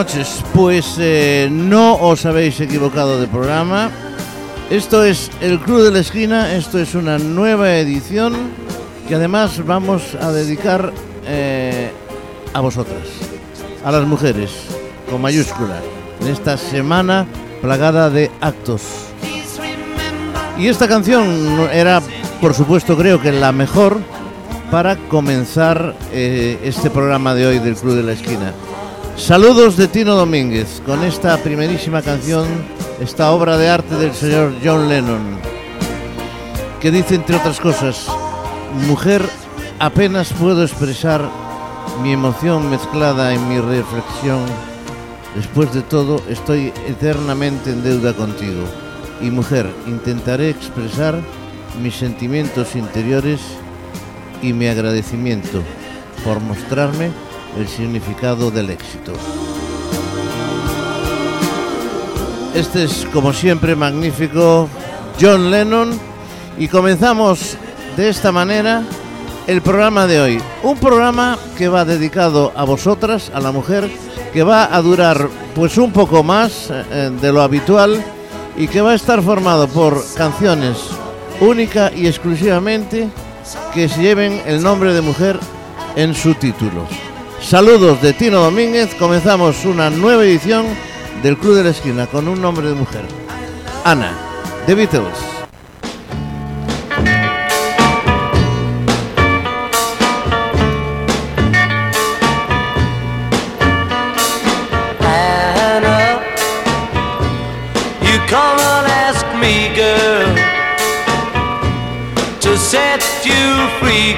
noches, pues eh, no os habéis equivocado de programa. Esto es el Club de la Esquina, esto es una nueva edición que además vamos a dedicar eh, a vosotras, a las mujeres, con mayúscula, en esta semana plagada de actos. Y esta canción era, por supuesto, creo que la mejor para comenzar eh, este programa de hoy del Club de la Esquina. Saludos de Tino Domínguez con esta primerísima canción, esta obra de arte del señor John Lennon, que dice, entre otras cosas, mujer, apenas puedo expresar mi emoción mezclada en mi reflexión. Después de todo, estoy eternamente en deuda contigo. Y mujer, intentaré expresar mis sentimientos interiores y mi agradecimiento por mostrarme el significado del éxito. Este es, como siempre, magnífico John Lennon y comenzamos de esta manera el programa de hoy. Un programa que va dedicado a vosotras, a la mujer, que va a durar pues un poco más eh, de lo habitual y que va a estar formado por canciones única y exclusivamente que se lleven el nombre de mujer en su título. Saludos de Tino Domínguez, comenzamos una nueva edición del Club de la Esquina con un nombre de mujer. Ana, The Beatles.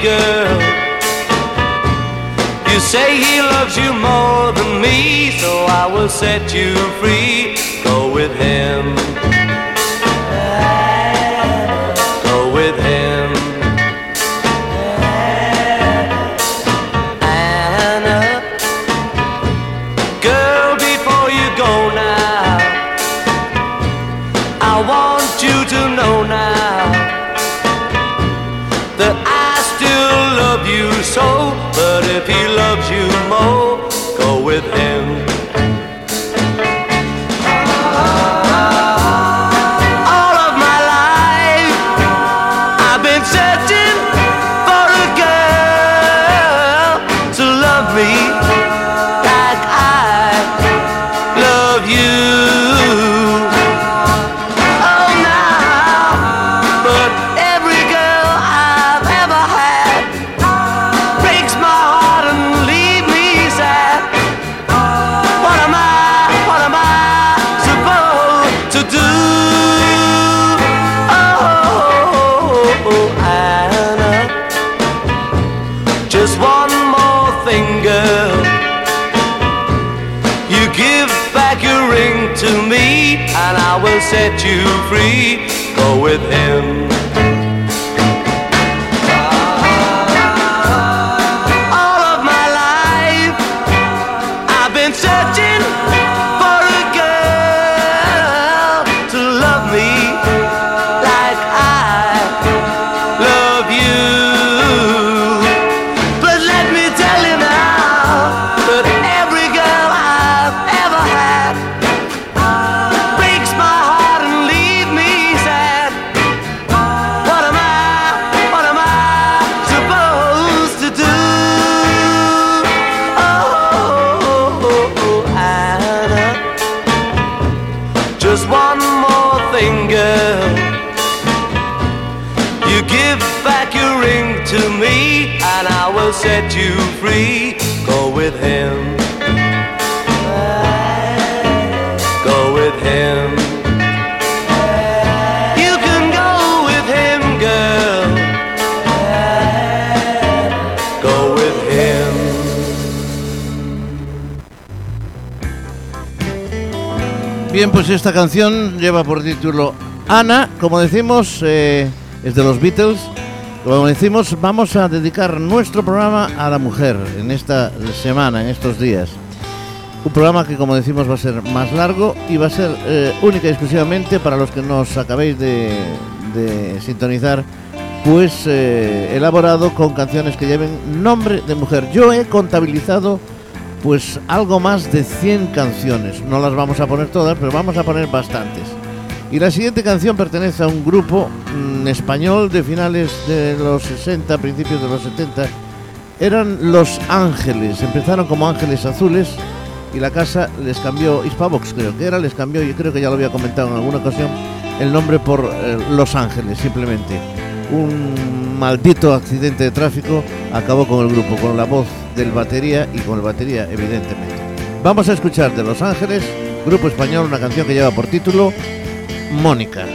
Girl, say he loves you more than me, so I will set you free. Go with him. Esta canción lleva por título Ana, como decimos, eh, es de los Beatles. Como decimos, vamos a dedicar nuestro programa a la mujer en esta semana, en estos días. Un programa que, como decimos, va a ser más largo y va a ser eh, única y exclusivamente para los que nos acabéis de, de sintonizar, pues eh, elaborado con canciones que lleven nombre de mujer. Yo he contabilizado pues algo más de 100 canciones. No las vamos a poner todas, pero vamos a poner bastantes. Y la siguiente canción pertenece a un grupo mm, español de finales de los 60, principios de los 70. Eran Los Ángeles. Empezaron como Ángeles Azules y la casa les cambió, Hispavox creo que era, les cambió, yo creo que ya lo había comentado en alguna ocasión, el nombre por eh, Los Ángeles, simplemente. Un maldito accidente de tráfico acabó con el grupo, con la voz del batería y con el batería, evidentemente. Vamos a escuchar de Los Ángeles, grupo español, una canción que lleva por título Mónica.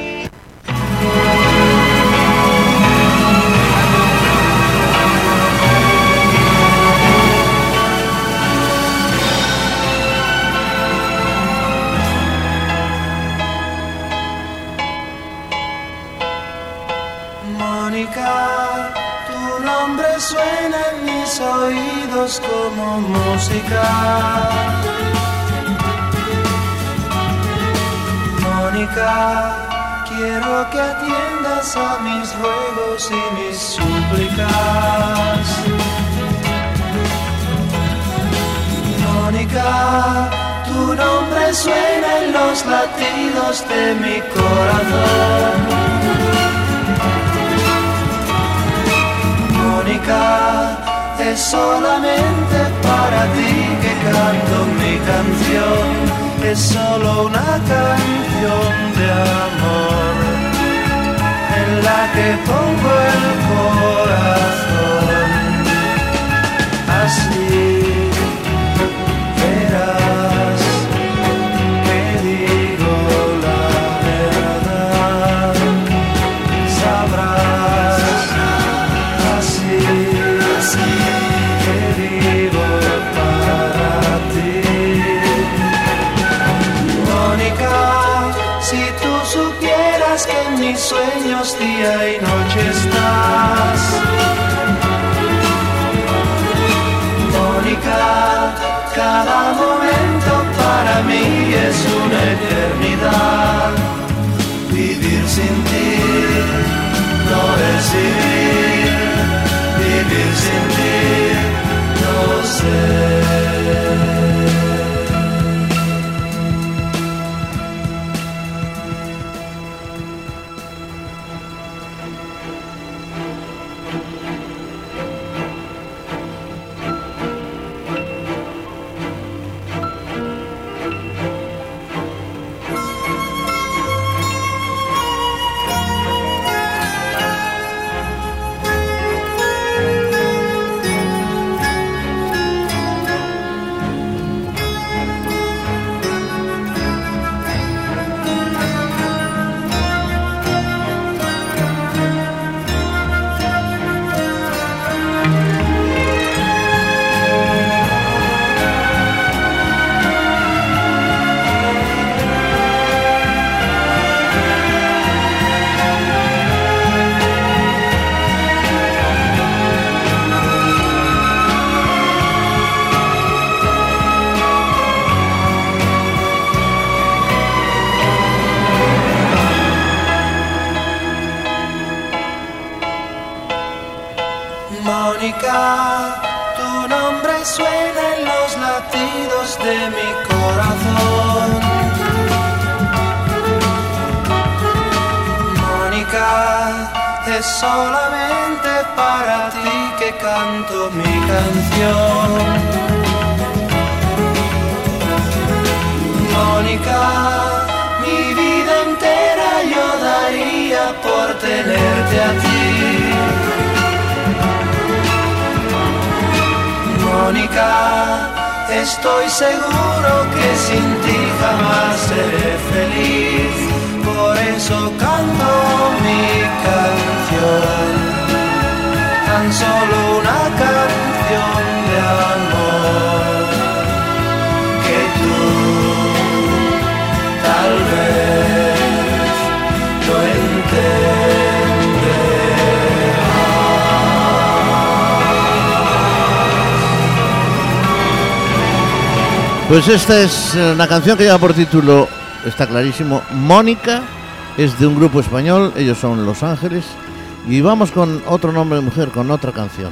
Los latidos de mi corazón. Mónica, es solamente para ti que canto mi canción. Es solo una canción de amor en la que pongo el corazón. Así no es vivir, vivir sin ti no sé. a ti. Mónica, estoy seguro que sin ti jamás seré feliz, por eso canto mi canción. Tan solo una canción de amor que tú tal vez Pues esta es eh, una canción que lleva por título, está clarísimo, Mónica, es de un grupo español, ellos son Los Ángeles, y vamos con otro nombre de mujer, con otra canción.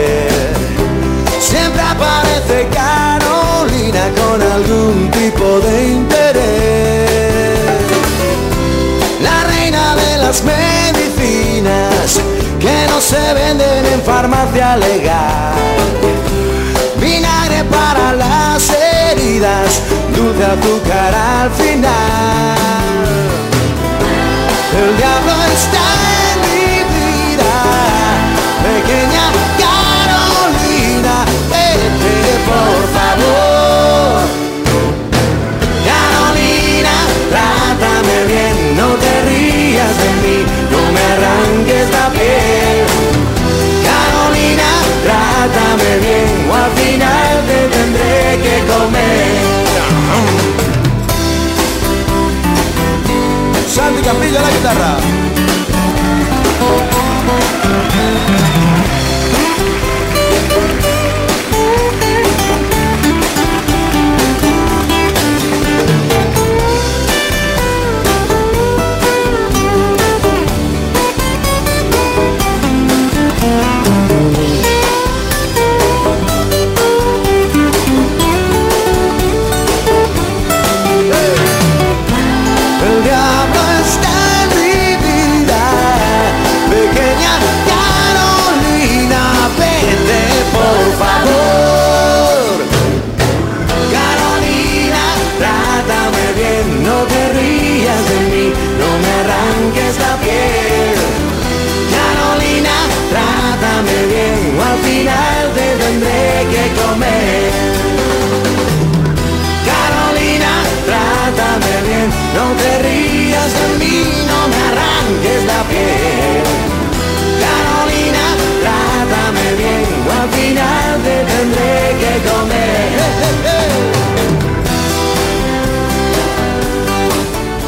de interés. La reina de las medicinas que no se venden en farmacia legal. Vinagre para las heridas, dulce azúcar al final. El diablo trátame bien, o al final te tendré que comer. Santi Campillo a la guitarra.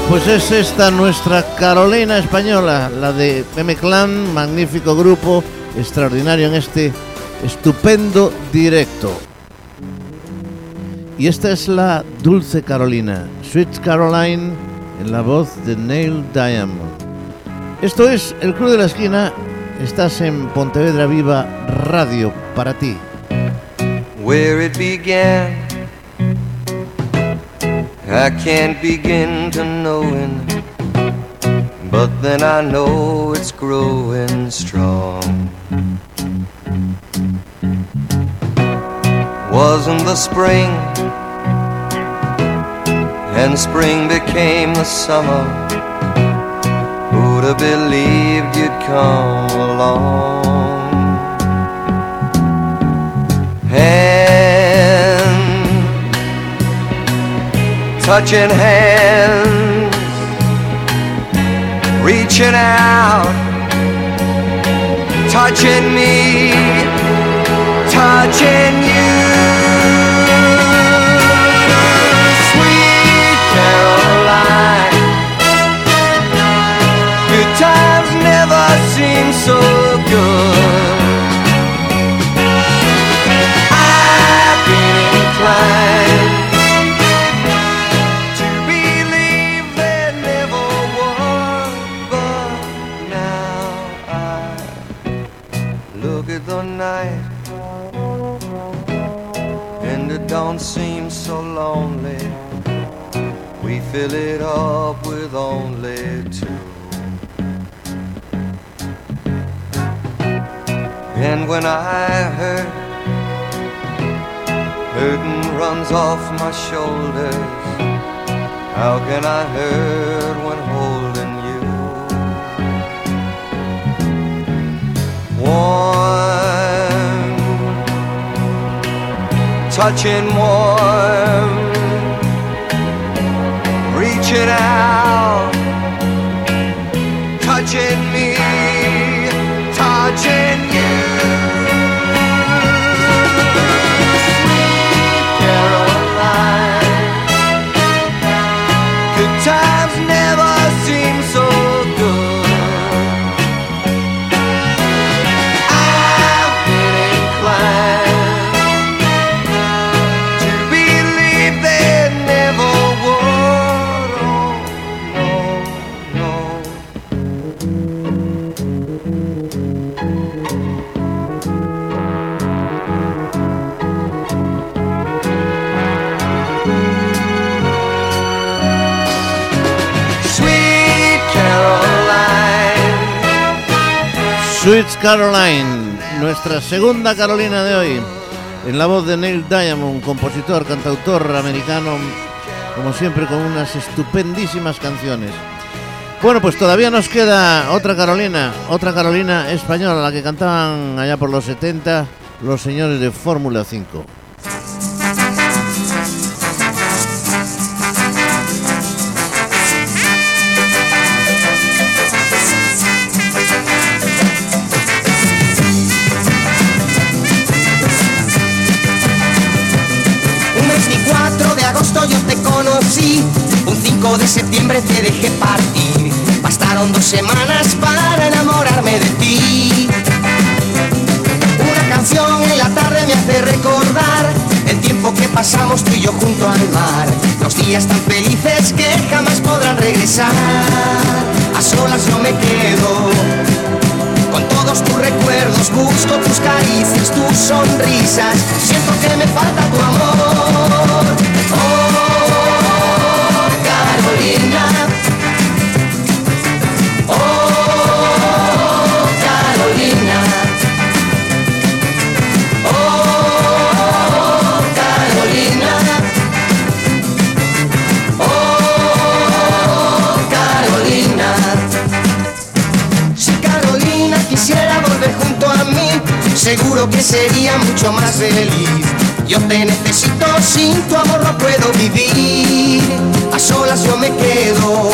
Pues es esta nuestra Carolina española, la de M Clan, magnífico grupo, extraordinario en este estupendo directo. Y esta es la Dulce Carolina, Sweet Caroline, en la voz de Neil Diamond. Esto es El Club de la Esquina Estás en Pontevedra Viva Radio para ti. where it began. I can't begin to knowing, but then I know it's growing strong. Wasn't the spring, and spring became the summer. Believed you'd come along? Hand, touching hands, reaching out, touching me, touching you. Never seem so good. I've been inclined to believe there never was, but now I look at the night and it don't seem so lonely. We fill it up with only when I hurt Hurting runs off my shoulders. How can I hurt when holding you? Warm, touching warm, reaching out, touching me, touching Caroline, nuestra segunda Carolina de hoy, en la voz de Neil Diamond, compositor, cantautor americano, como siempre con unas estupendísimas canciones. Bueno, pues todavía nos queda otra Carolina, otra Carolina española, la que cantaban allá por los 70 los señores de Fórmula 5. 5 de septiembre te dejé partir. Bastaron dos semanas para enamorarme de ti. Una canción en la tarde me hace recordar el tiempo que pasamos tú y yo junto al mar. Los días tan felices que jamás podrán regresar. A solas yo me quedo con todos tus recuerdos busco tus caricias, tus sonrisas. Siento que me falta tu amor. Oh, Carolina. Oh, Carolina. Oh, Carolina. Si Carolina quisiera volver junto a mí, seguro que sería mucho más feliz. Yo te necesito, sin tu amor no puedo vivir. A solas yo me quedo.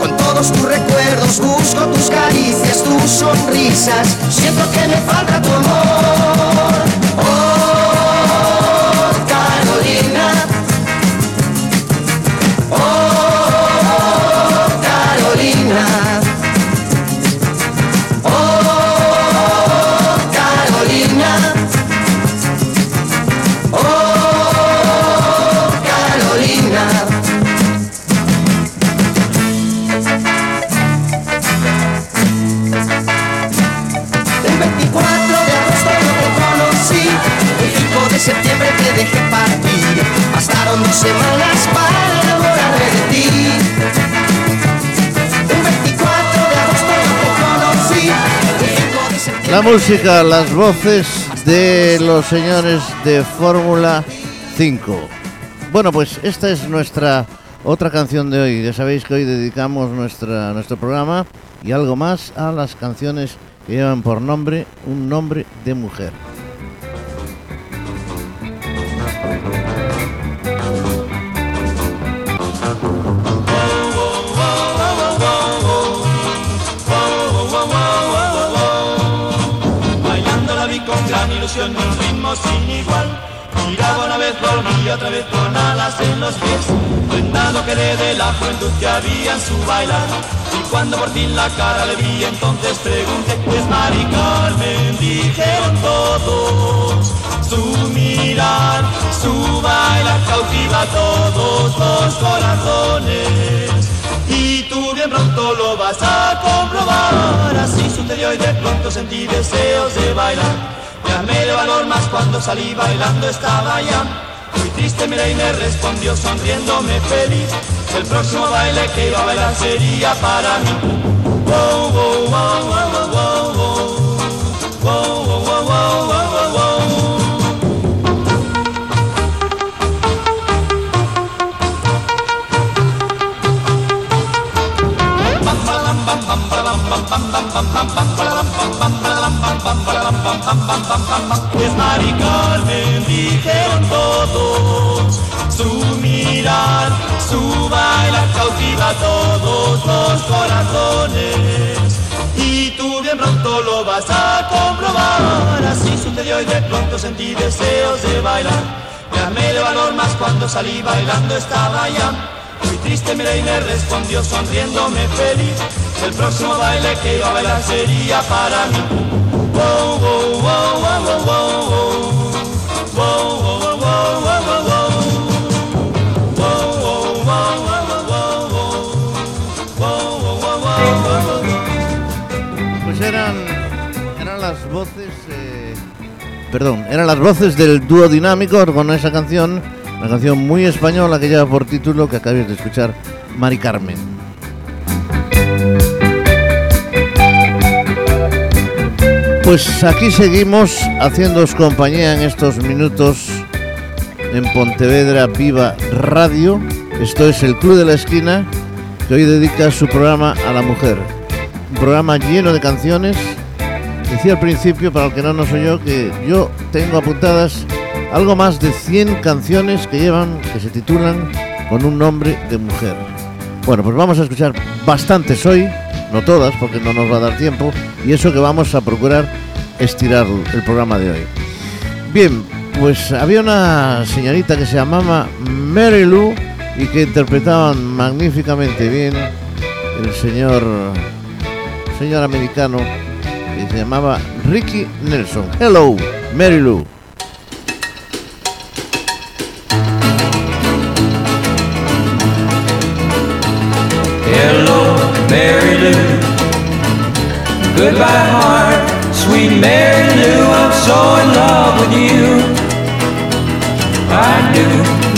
Con todos tus recuerdos busco tus caricias, tus sonrisas. Siento que me falta tu amor. La música, las voces de los señores de Fórmula 5. Bueno, pues esta es nuestra otra canción de hoy. Ya sabéis que hoy dedicamos nuestra, nuestro programa y algo más a las canciones que llevan por nombre un nombre de mujer. Ilusión y un ritmo sin igual. Giraba una vez, volvía otra vez con alas en los pies. Prendado quedé de la juventud que había en su bailar. Y cuando por fin la cara le vi, entonces pregunté, pues Mari Carmen, dijeron todos. Su mirar, su bailar cautiva todos los corazones. Y tú bien pronto lo vas a comprobar. Así sucedió y de pronto sentí deseos de bailar. Armé de valor más cuando salí bailando estaba ya. Muy triste miré y me respondió sonriéndome feliz. El próximo baile que iba a bailar sería para mí. Es Mari Carmen, dijeron todos. Su mirar, su bailar cautiva todos los corazones. Y tú bien pronto lo vas a comprobar. Así sucedió y de pronto sentí deseos de bailar. Me armé de valor más cuando salí bailando estaba ya. Muy triste miré y me respondió sonriéndome feliz. El próximo baile que iba a bailar sería para mí. Pues eh, perdón, eran las voces del dúo dinámico con esa canción, una canción muy española que lleva por título que acabáis de escuchar, Mari Carmen. Pues aquí seguimos haciéndoos compañía en estos minutos en Pontevedra Viva Radio. Esto es el Club de la Esquina que hoy dedica su programa a la mujer. Un programa lleno de canciones. Decía al principio, para el que no nos oyó, que yo tengo apuntadas algo más de 100 canciones que llevan, que se titulan con un nombre de mujer. Bueno, pues vamos a escuchar bastantes hoy, no todas, porque no nos va a dar tiempo, y eso que vamos a procurar estirar el programa de hoy. Bien, pues había una señorita que se llamaba Mary Lou y que interpretaban magníficamente bien el señor señor americano que se llamaba Ricky Nelson. Hello, Mary Lou.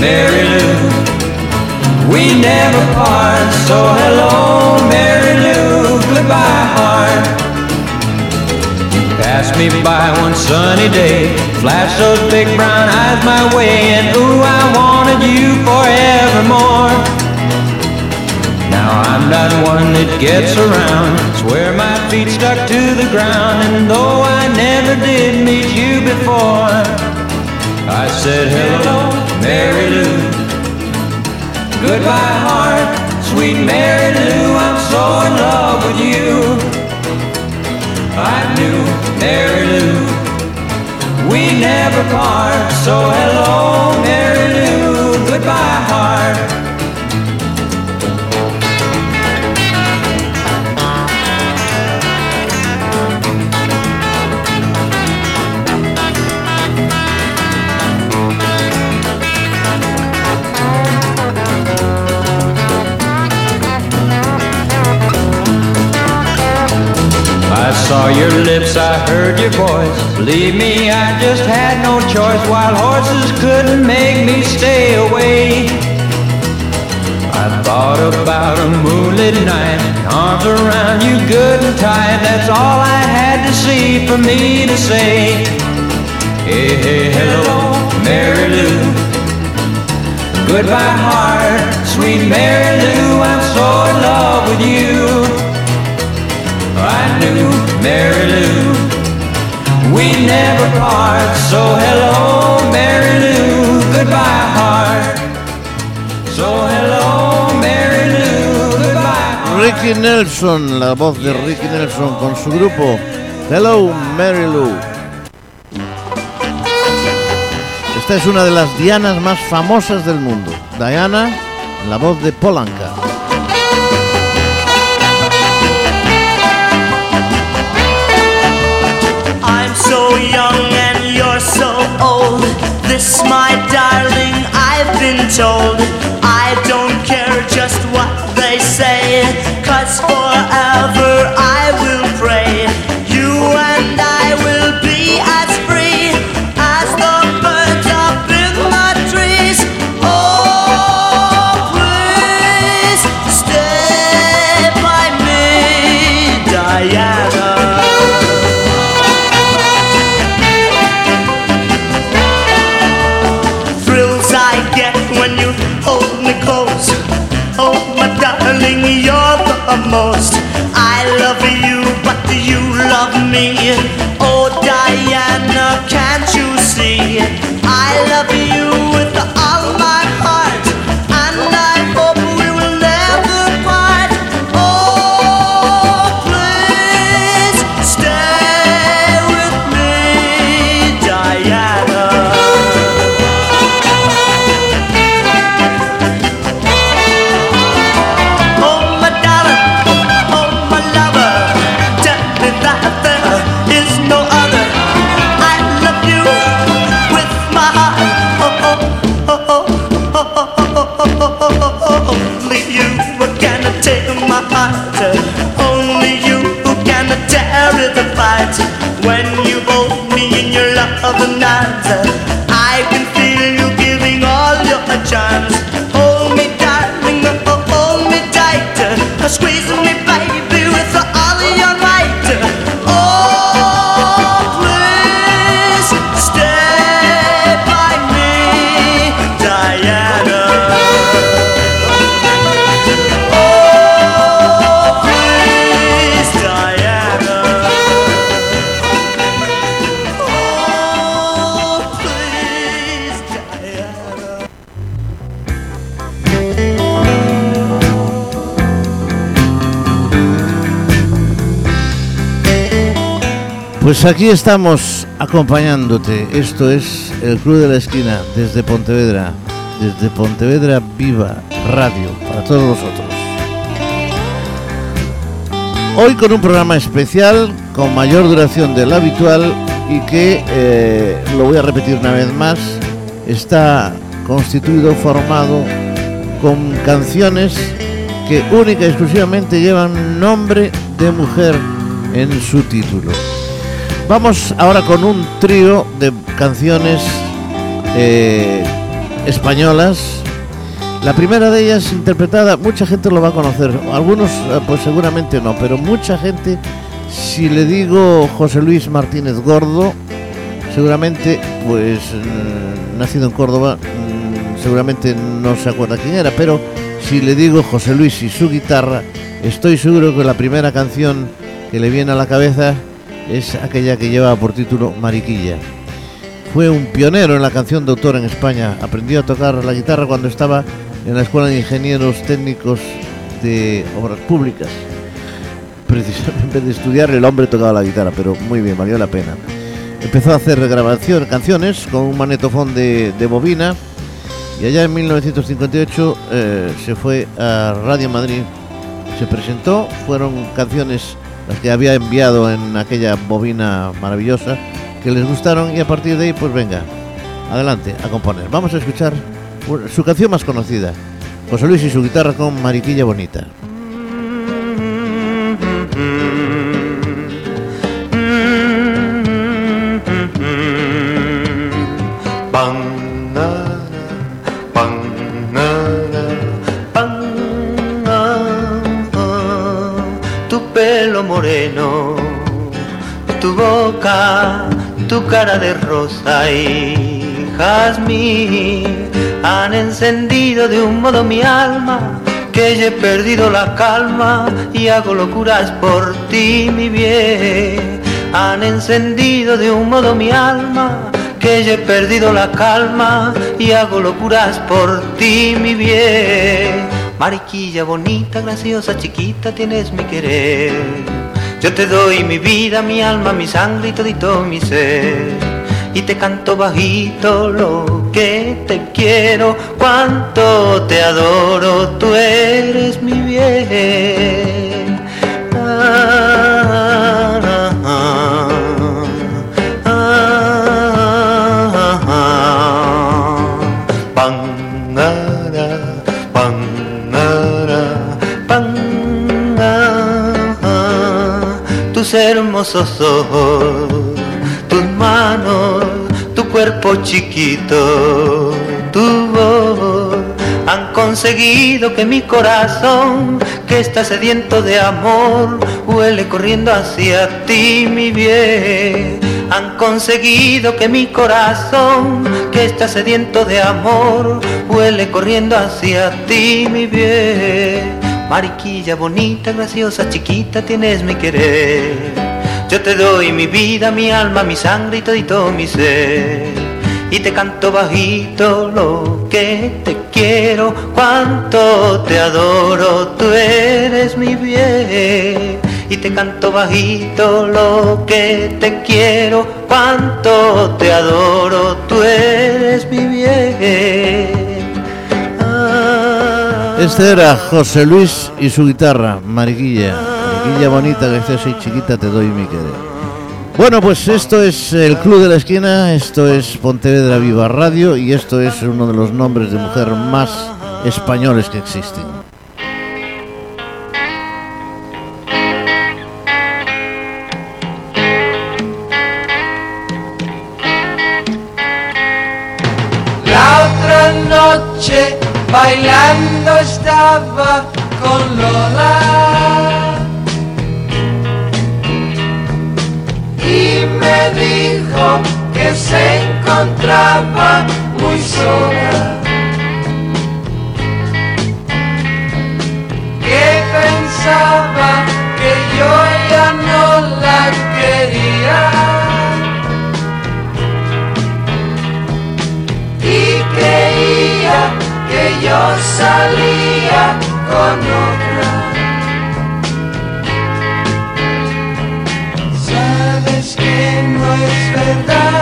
Mary Lou. We never part, so hello, Mary Lou. Goodbye, heart. You passed me by one sunny day, flashed those big brown eyes my way, and ooh, I wanted you forevermore. Now I'm not one that gets around. Swear my feet stuck to the ground. And though I never did meet you before, I said hello, Mary Lou. Goodbye, heart, sweet Mary Lou. I'm so in love with you. I knew Mary Lou. We never part. So hello, Mary Lou. Saw your lips, I heard your voice. Believe me, I just had no choice. Wild horses couldn't make me stay away. I thought about a moonlit night, arms around you good and tight. That's all I had to see for me to say. Hey, hey, hello, Mary Lou. Goodbye, heart, sweet Mary Lou. I'm so in love with you. I knew Mary Lou. We never part, so hello, Mary Lou. Goodbye, heart. So hello, Mary Lou. Goodbye. Ricky Nelson, la voz de Ricky Nelson con su grupo Hello Mary Lou. Esta es una de las Dianas más famosas del mundo. Diana, la voz de Polanca. Old. This, my darling, I've been told. I don't care just what they say, cause forever I will me? Pues aquí estamos acompañándote. Esto es el Club de la Esquina desde Pontevedra, desde Pontevedra Viva Radio para todos vosotros. Hoy con un programa especial con mayor duración de la habitual y que, eh, lo voy a repetir una vez más, está constituido, formado con canciones que única y exclusivamente llevan nombre de mujer en su título. Vamos ahora con un trío de canciones eh, españolas. La primera de ellas interpretada, mucha gente lo va a conocer, algunos eh, pues seguramente no, pero mucha gente, si le digo José Luis Martínez Gordo, seguramente pues mm, nacido en Córdoba, mm, seguramente no se acuerda quién era, pero si le digo José Luis y su guitarra, estoy seguro que la primera canción que le viene a la cabeza es aquella que lleva por título Mariquilla. Fue un pionero en la canción de autor en España. Aprendió a tocar la guitarra cuando estaba en la Escuela de Ingenieros Técnicos de Obras Públicas. Precisamente de estudiar, el hombre tocaba la guitarra, pero muy bien, valió la pena. Empezó a hacer grabación, canciones con un manetofón de, de bobina y allá en 1958 eh, se fue a Radio Madrid, se presentó, fueron canciones que había enviado en aquella bobina maravillosa que les gustaron y a partir de ahí pues venga, adelante a componer. Vamos a escuchar su canción más conocida, José Luis y su guitarra con Mariquilla Bonita. Tu cara de rosa y jazmín han encendido de un modo mi alma que yo he perdido la calma y hago locuras por ti, mi bien. Han encendido de un modo mi alma que yo he perdido la calma y hago locuras por ti, mi bien. Mariquilla bonita, graciosa, chiquita, tienes mi querer. Yo te doy mi vida, mi alma, mi sangre y todito mi ser. Y te canto bajito lo que te quiero, cuánto te adoro, tú eres mi bien. Hermosos ojos, tus manos, tu cuerpo chiquito, tu voz han conseguido que mi corazón, que está sediento de amor, huele corriendo hacia ti, mi bien. Han conseguido que mi corazón, que está sediento de amor, huele corriendo hacia ti, mi bien. Mariquilla bonita, graciosa, chiquita, tienes mi querer. Yo te doy mi vida, mi alma, mi sangre y todito mi ser. Y te canto bajito lo que te quiero, cuánto te adoro, tú eres mi bien. Y te canto bajito lo que te quiero, cuánto te adoro, tú eres mi bien. Este era José Luis y su guitarra, Mariquilla. Mariquilla bonita, graciosa y chiquita, te doy mi querer. Bueno, pues esto es el Club de la Esquina, esto es Pontevedra Viva Radio y esto es uno de los nombres de mujer más españoles que existen. Noche bailando estaba con Lola y me dijo que se encontraba muy sola. Que pensaba que yo ya no la quería. y creía que yo salía con otra. Sabes que no es verdad,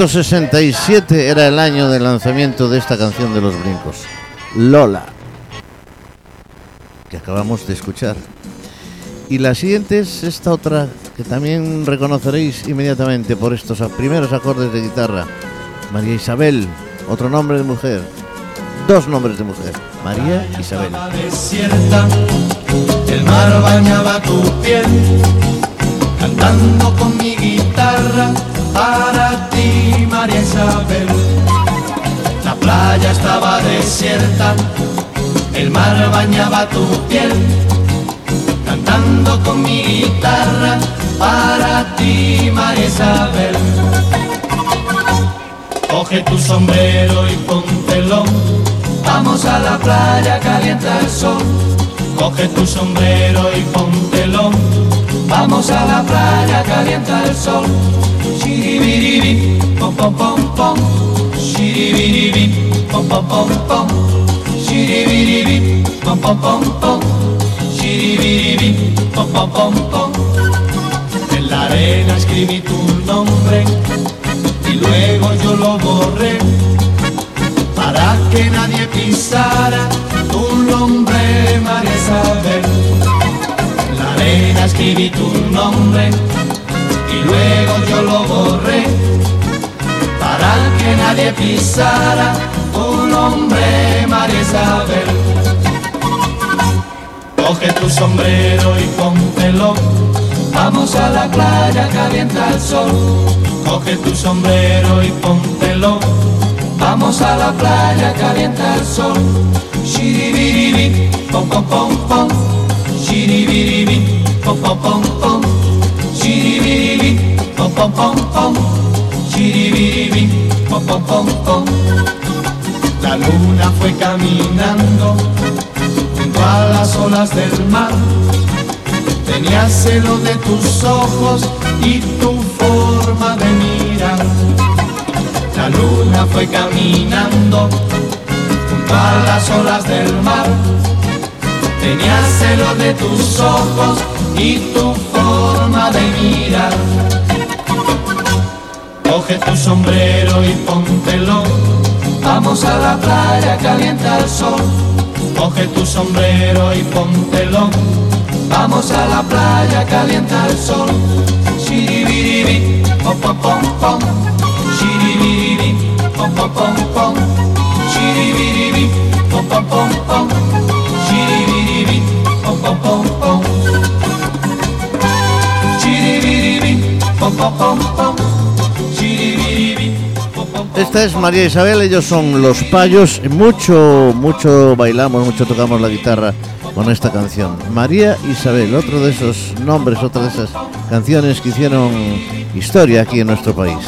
1967 era el año de lanzamiento de esta canción de los brincos, Lola, que acabamos de escuchar. Y la siguiente es esta otra que también reconoceréis inmediatamente por estos primeros acordes de guitarra. María Isabel, otro nombre de mujer, dos nombres de mujer, María Isabel. María Isabel. La playa estaba desierta, el mar bañaba tu piel, cantando con mi guitarra para ti, María Isabel. Coge tu sombrero y póntelo, vamos a la playa, calienta el sol. Coge tu sombrero y póntelo, vamos a la playa, calienta el sol. En la arena escribí tu nombre y luego yo lo borré para que nadie pisara tu nombre, María Isabel. En la arena escribí tu nombre y luego yo lo borré para que nadie pisara tu nombre, María Isabel. Coge tu sombrero y póntelo, vamos a la playa, calienta el sol. Coge tu sombrero y póntelo, vamos a la playa, calienta el sol. Shiribiribi, pom pom pom pom, shiribiribi, pom pom pom pom, pom pom pom pom, shiribiribi, pom pom pom pom. La luna fue caminando junto a las olas del mar. Tenía celo de tus ojos y tu forma de mirar. La luna fue caminando junto a las olas del mar. Tenía celo de tus ojos y tu forma de mirar. Coge tu sombrero y póntelo. Vamos a la playa, calienta el sol. Coge tu sombrero y póntelo. Vamos a la playa, calienta el sol. Shiribiribi, pom pom pom pom. Shiribiribi, pom pom pom pom. Shiribiribi, pom pom pom pom. Shiribiribi, pom pom pom pom. Shiribiribi, pom pom pom pom. Esta es María Isabel, ellos son los payos. Mucho, mucho bailamos, mucho tocamos la guitarra con esta canción. María Isabel, otro de esos nombres, otra de esas canciones que hicieron historia aquí en nuestro país.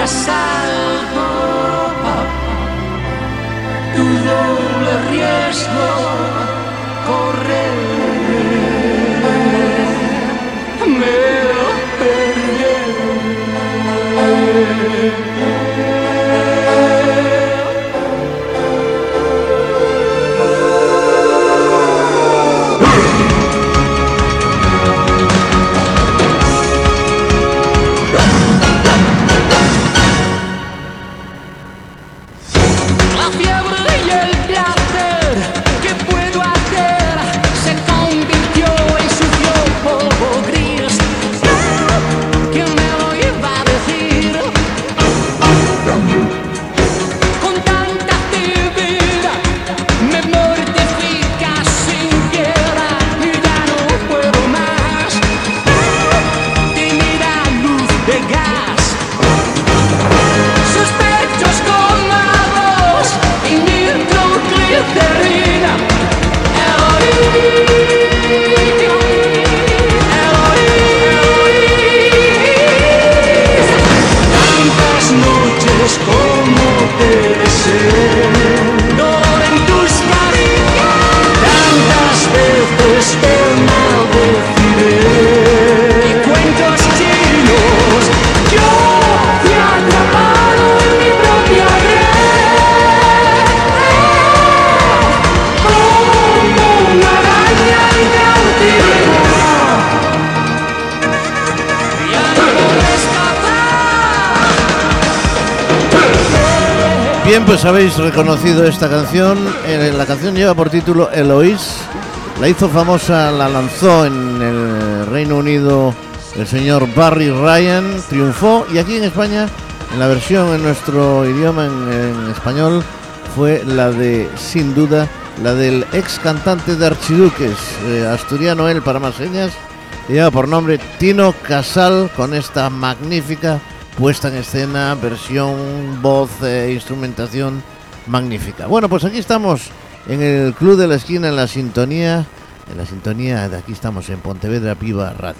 Ocultas algo, tu doble riesgo, correr. Me La Bien, pues habéis reconocido esta canción. Eh, La canción lleva por título Eloís. La hizo famosa, la lanzó en el Reino Unido el señor Barry Ryan. Triunfó y aquí en España, en la versión en nuestro idioma, en, en español, fue la de, sin duda, la del ex cantante de Archiduques, eh, asturiano él para más señas, lleva por nombre Tino Casal con esta magnífica puesta en escena, versión, voz, e instrumentación magnífica. Bueno, pues aquí estamos en el Club de la Esquina, en la sintonía, en la sintonía de aquí estamos en Pontevedra Viva Radio.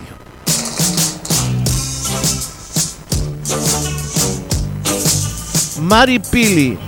Mari Pili.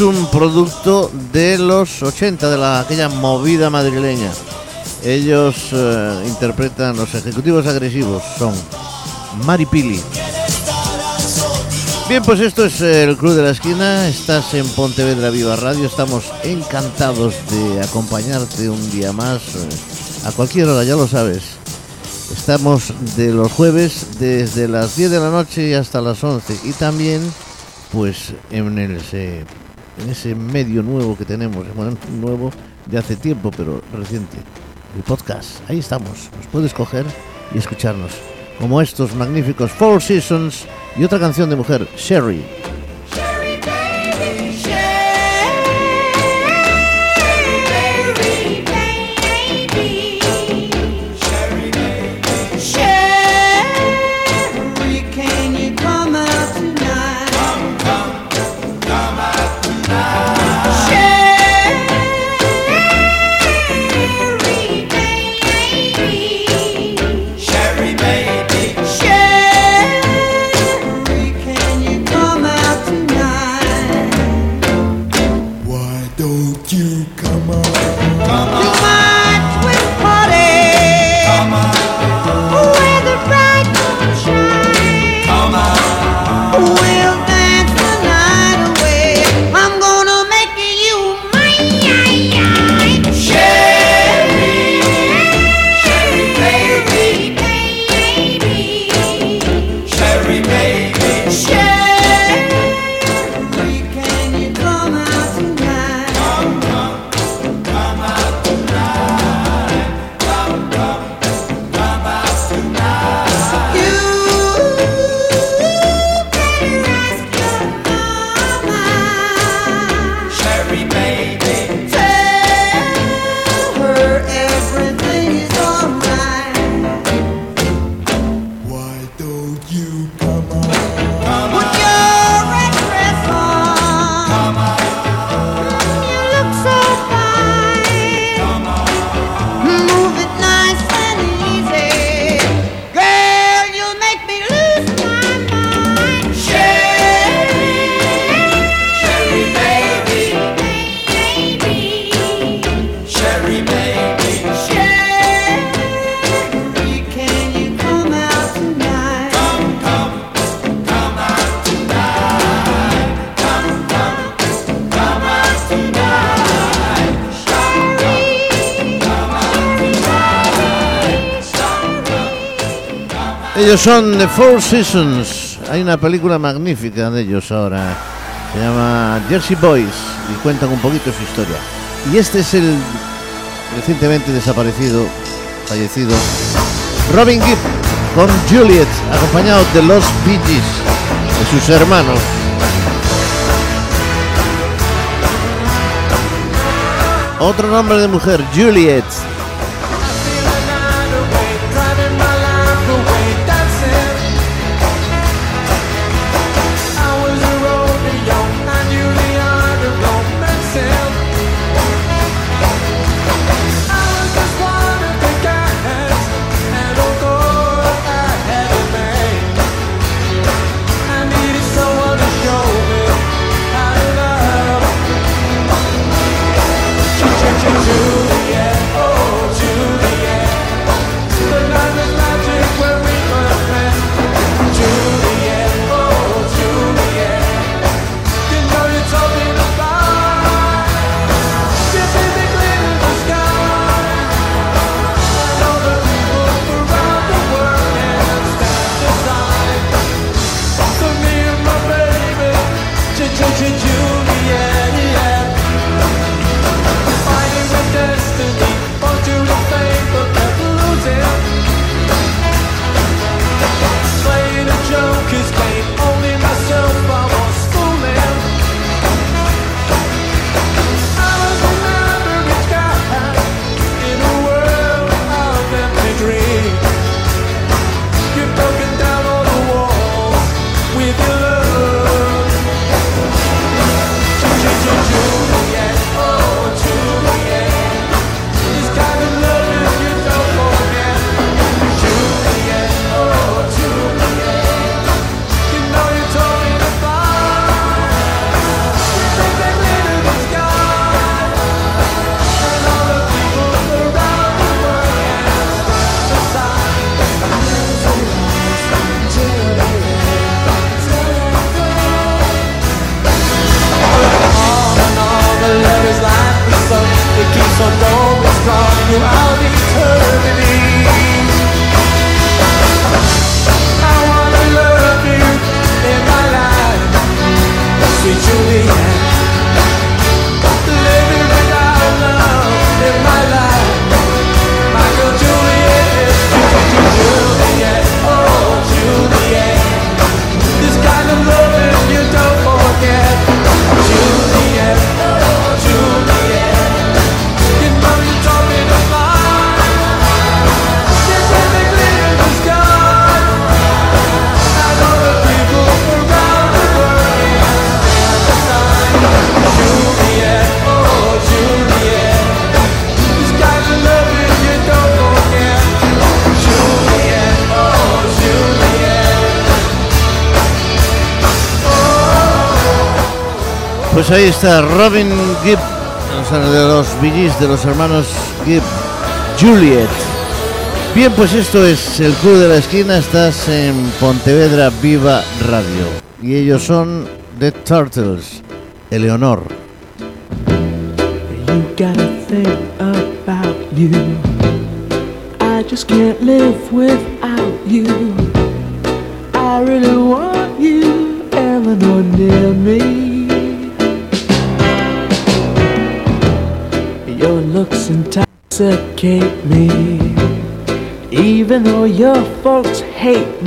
Un producto de los 80, de la, aquella movida madrileña. Ellos eh, interpretan los ejecutivos agresivos, son Maripili. Bien, pues esto es el Club de la Esquina, estás en Pontevedra Viva Radio, estamos encantados de acompañarte un día más, eh, a cualquier hora, ya lo sabes. Estamos de los jueves desde las 10 de la noche hasta las 11 y también pues en el- ese, en ese medio nuevo que tenemos, bueno, nuevo de hace tiempo, pero reciente, el podcast. Ahí estamos, nos puedes coger y escucharnos, como estos magníficos Four Seasons y otra canción de mujer, Sherry. Son The Four Seasons. Hay una película magnífica de ellos ahora. Se llama Jersey Boys y cuentan un poquito su historia. Y este es el recientemente desaparecido, fallecido, Robin Gibb con Juliet, acompañado de los Bee Gees, de sus hermanos. Otro nombre de mujer, Juliet. Pues ahí está Robin Gibb, de los Billys, de los hermanos Gibb, Juliet. Bien, pues esto es el Club de la Esquina, estás en Pontevedra Viva Radio. Y ellos son The Turtles, Eleonor. I just can't live without me. Even though your folks hate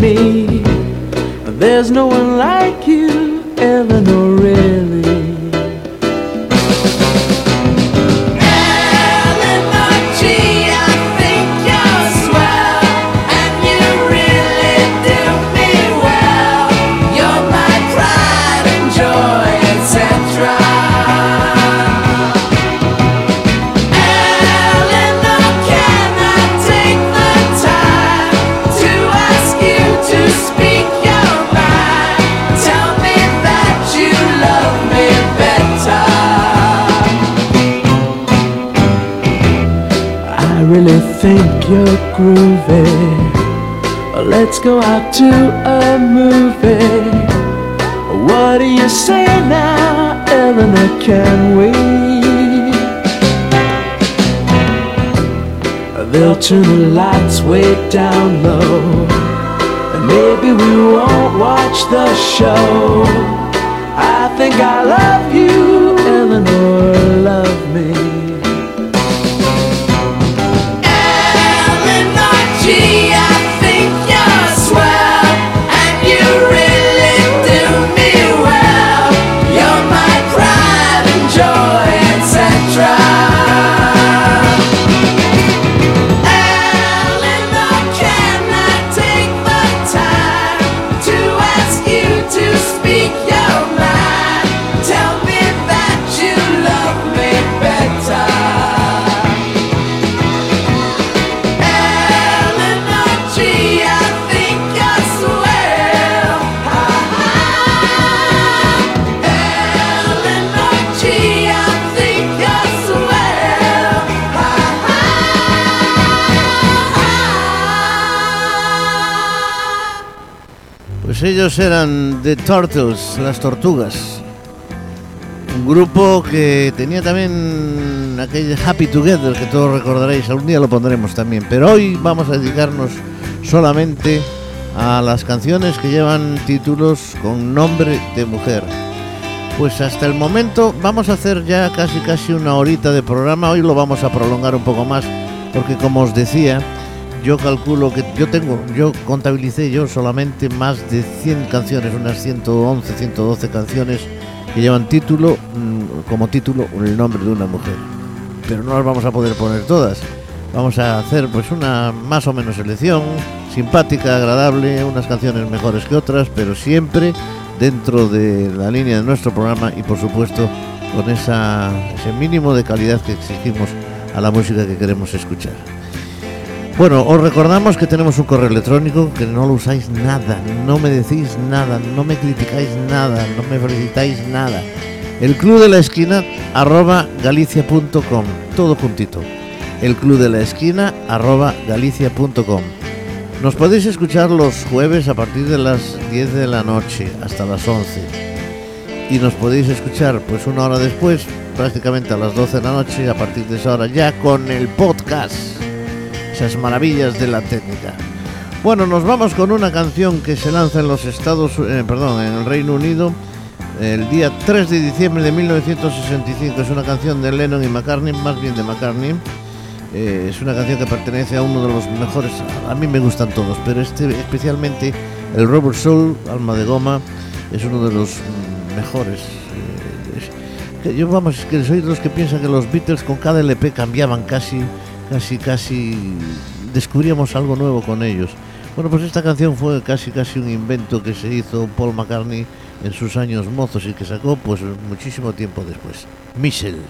eran The Turtles, las tortugas. Un grupo que tenía también aquel Happy Together que todos recordaréis, algún día lo pondremos también. Pero hoy vamos a dedicarnos solamente a las canciones que llevan títulos con nombre de mujer. Pues hasta el momento vamos a hacer ya casi casi una horita de programa. Hoy lo vamos a prolongar un poco más porque como os decía, yo calculo que yo tengo, yo contabilicé yo solamente más de 100 canciones, unas 111, 112 canciones que llevan título, mm, como título, el nombre de una mujer. Pero no las vamos a poder poner todas. Vamos a hacer pues una más o menos selección, simpática, agradable, unas canciones mejores que otras, pero siempre dentro de la línea de nuestro programa y por supuesto con esa, ese mínimo de calidad que exigimos a la música que queremos escuchar. Bueno, os recordamos que tenemos un correo electrónico, que no lo usáis nada, no me decís nada, no me criticáis nada, no me felicitáis nada. El club de la esquina arroba galicia.com, todo juntito. El club de la esquina arroba galicia.com. Nos podéis escuchar los jueves a partir de las 10 de la noche hasta las 11. y nos podéis escuchar pues una hora después, prácticamente a las 12 de la noche, a partir de esa hora ya con el podcast. Esas maravillas de la técnica. Bueno, nos vamos con una canción que se lanza en los Estados, eh, perdón, en el Reino Unido el día 3 de diciembre de 1965. Es una canción de Lennon y McCartney, más bien de McCartney. Eh, es una canción que pertenece a uno de los mejores, a mí me gustan todos, pero este especialmente el Robert Soul, Alma de Goma, es uno de los mejores. eh, es- que yo vamos, es que soy de los que piensan que los Beatles con cada LP cambiaban casi, casi, casi, descubríamos algo nuevo con ellos. Bueno, pues esta canción fue casi, casi un invento que se hizo Paul McCartney en sus años mozos y que sacó pues muchísimo tiempo después. Michelle.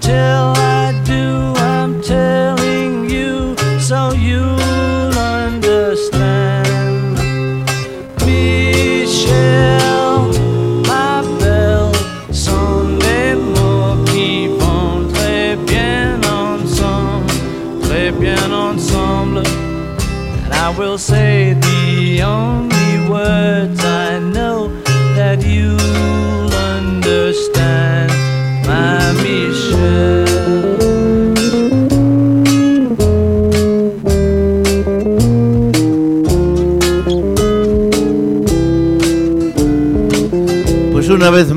Until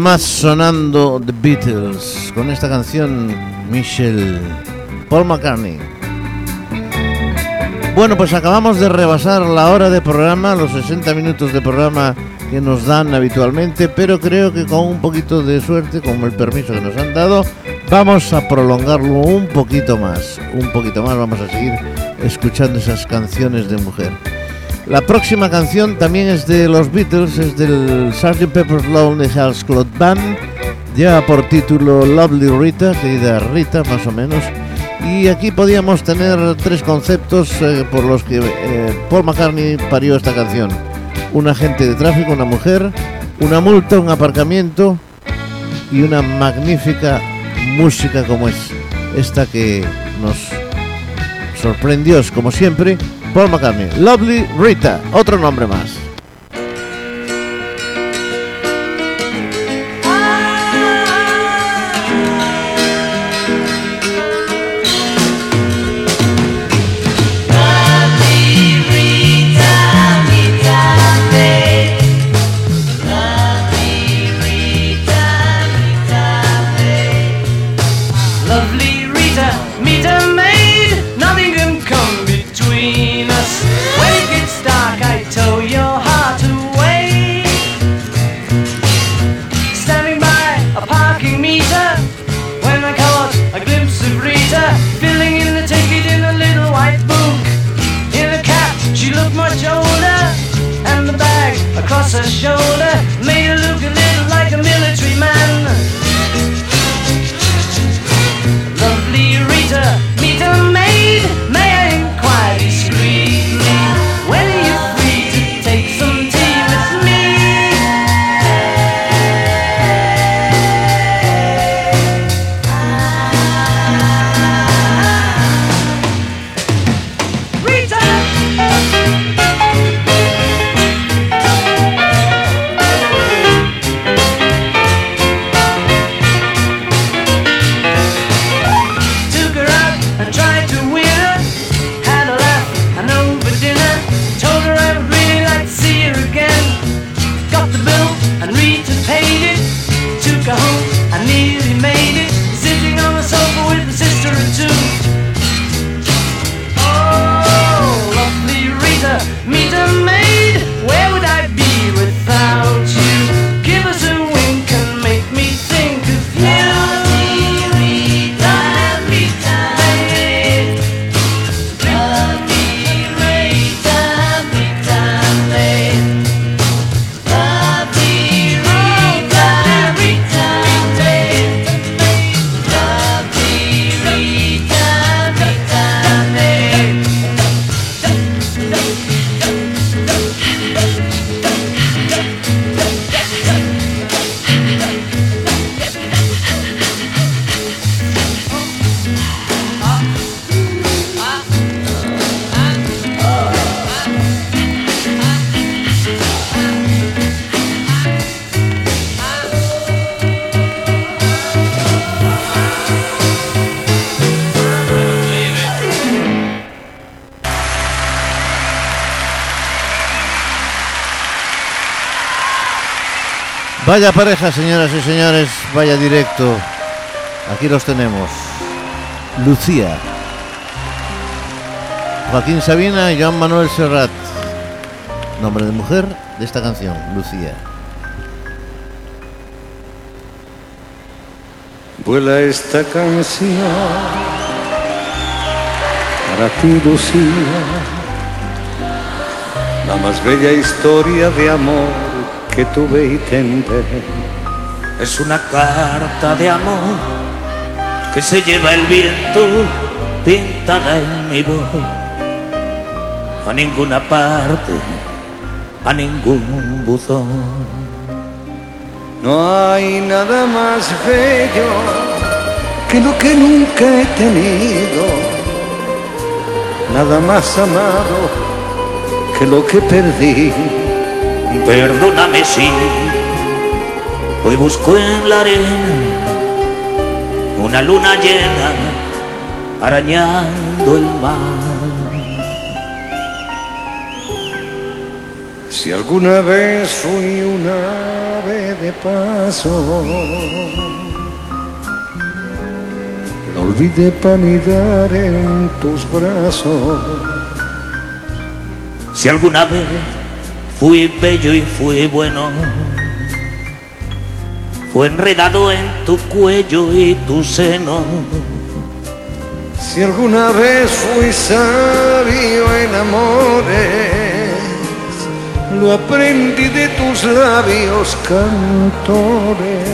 más sonando The Beatles con esta canción Michelle Paul McCartney. Bueno, pues acabamos de rebasar la hora de programa, los 60 minutos de programa que nos dan habitualmente, pero creo que con un poquito de suerte, con el permiso que nos han dado, vamos a prolongarlo un poquito más, un poquito más, vamos a seguir escuchando esas canciones de mujer. La próxima canción también es de los Beatles, es del Sgt. Pepper's Lonely Hearts Club Band, lleva por título Lovely Rita, querida Rita, más o menos. Y aquí podíamos tener tres conceptos eh, por los que eh, Paul McCartney parió esta canción. Un agente de tráfico, una mujer, una multa, un aparcamiento y una magnífica música como es esta que nos sorprendió, como siempre, Paul McCartney. Lovely Rita, otro nombre más. Vaya pareja, señoras y señores, vaya directo. Aquí los tenemos. Lucía. Joaquín Sabina y Joan Manuel Serrat. Nombre de mujer de esta canción, Lucía. Vuela esta canción para ti, Lucía, la más bella historia de amor que tuve y tendré. Es una carta de amor que se lleva el viento pintada en mi voz. A ninguna parte, a ningún buzón. No hay nada más bello que lo que nunca he tenido, nada más amado que lo que perdí. Perdóname si hoy busco en la arena una luna llena arañando el mar. Si alguna vez fui una ave de paso, lo olvidé para anidar en tus brazos. Si alguna vez fui bello y fui bueno, fue enredado en tu cuello y tu seno. Si alguna vez fui sabio en amores, lo aprendí de tus labios cantores.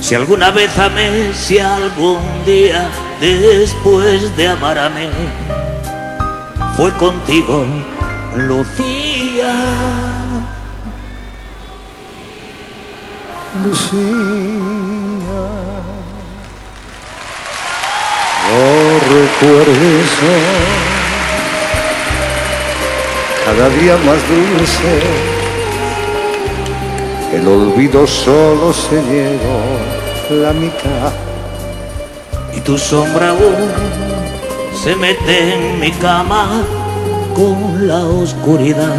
Si alguna vez amé, si algún día después de amar amé, fue contigo, Lucía. Lucía, no recuerdes cada día más dulce, el olvido solo se llevó la mitad. y tu sombra aún se mete en mi cama con la oscuridad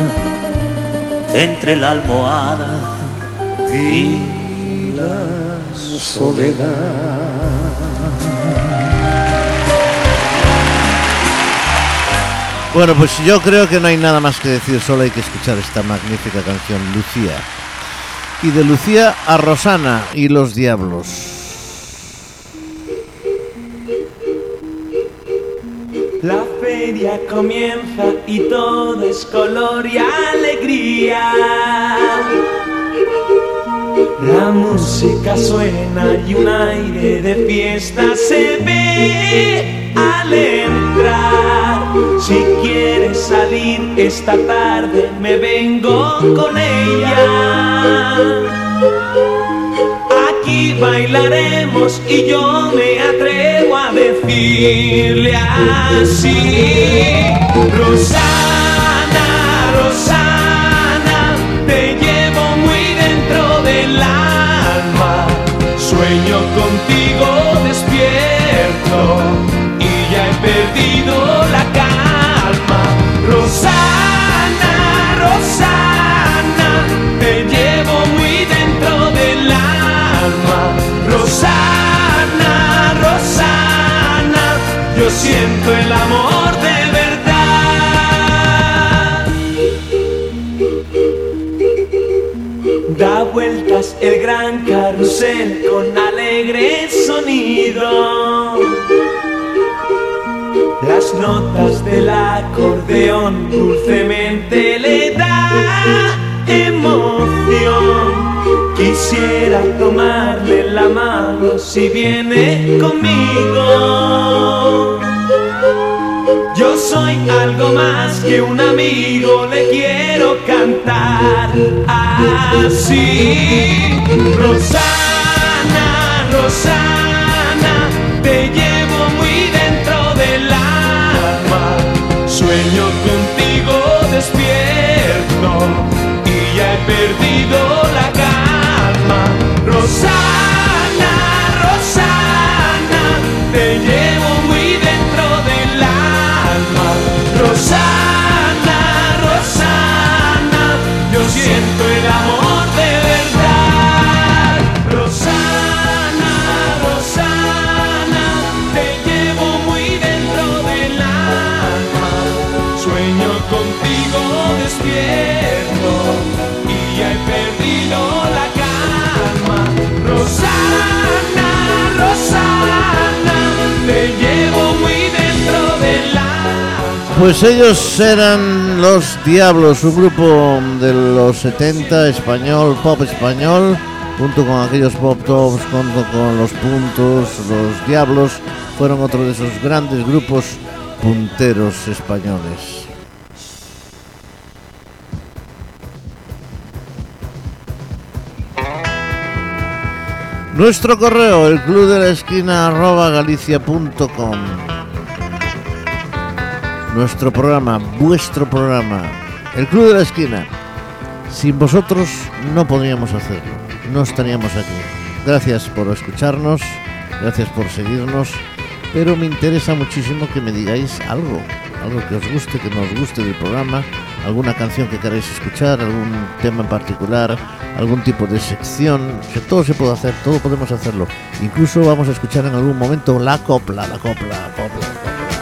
entre la almohada y la soledad. Bueno, pues yo creo que no hay nada más que decir, solo hay que escuchar esta magnífica canción, Lucía. Y de Lucía a Rosana y los Diablos. Feria comienza y todo es color y alegría. La música suena y un aire de fiesta se ve al entrar. Si quieres salir esta tarde, me vengo con ella. Bailaremos y yo me atrevo a decirle así. Rosana, siento el amor de verdad. Da vueltas el gran carrusel con alegre sonido. Las notas del acordeón dulcemente le da emoción. Quisiera tomarle la mano si viene conmigo. Soy algo más que un amigo, le quiero cantar así. Rosana, Rosana, te llevo muy dentro del alma. Sueño contigo despierto y ya he perdido la calma. Rosana, Pues ellos eran Los Diablos, un grupo de los 70 español, pop español, junto con aquellos pop tops, junto con Los Puntos, Los Diablos, fueron otro de esos grandes grupos punteros españoles. Nuestro correo, el club de la esquina arroba. Nuestro programa, vuestro programa, el club de la esquina. Sin vosotros no podríamos hacerlo, no estaríamos aquí. Gracias por escucharnos, gracias por seguirnos, pero me interesa muchísimo que me digáis algo, algo que os guste, que nos guste del programa, alguna canción que queráis escuchar, algún tema en particular, algún tipo de sección, que todo se puede hacer, todo podemos hacerlo. Incluso vamos a escuchar en algún momento la copla, la copla, la copla, la copla.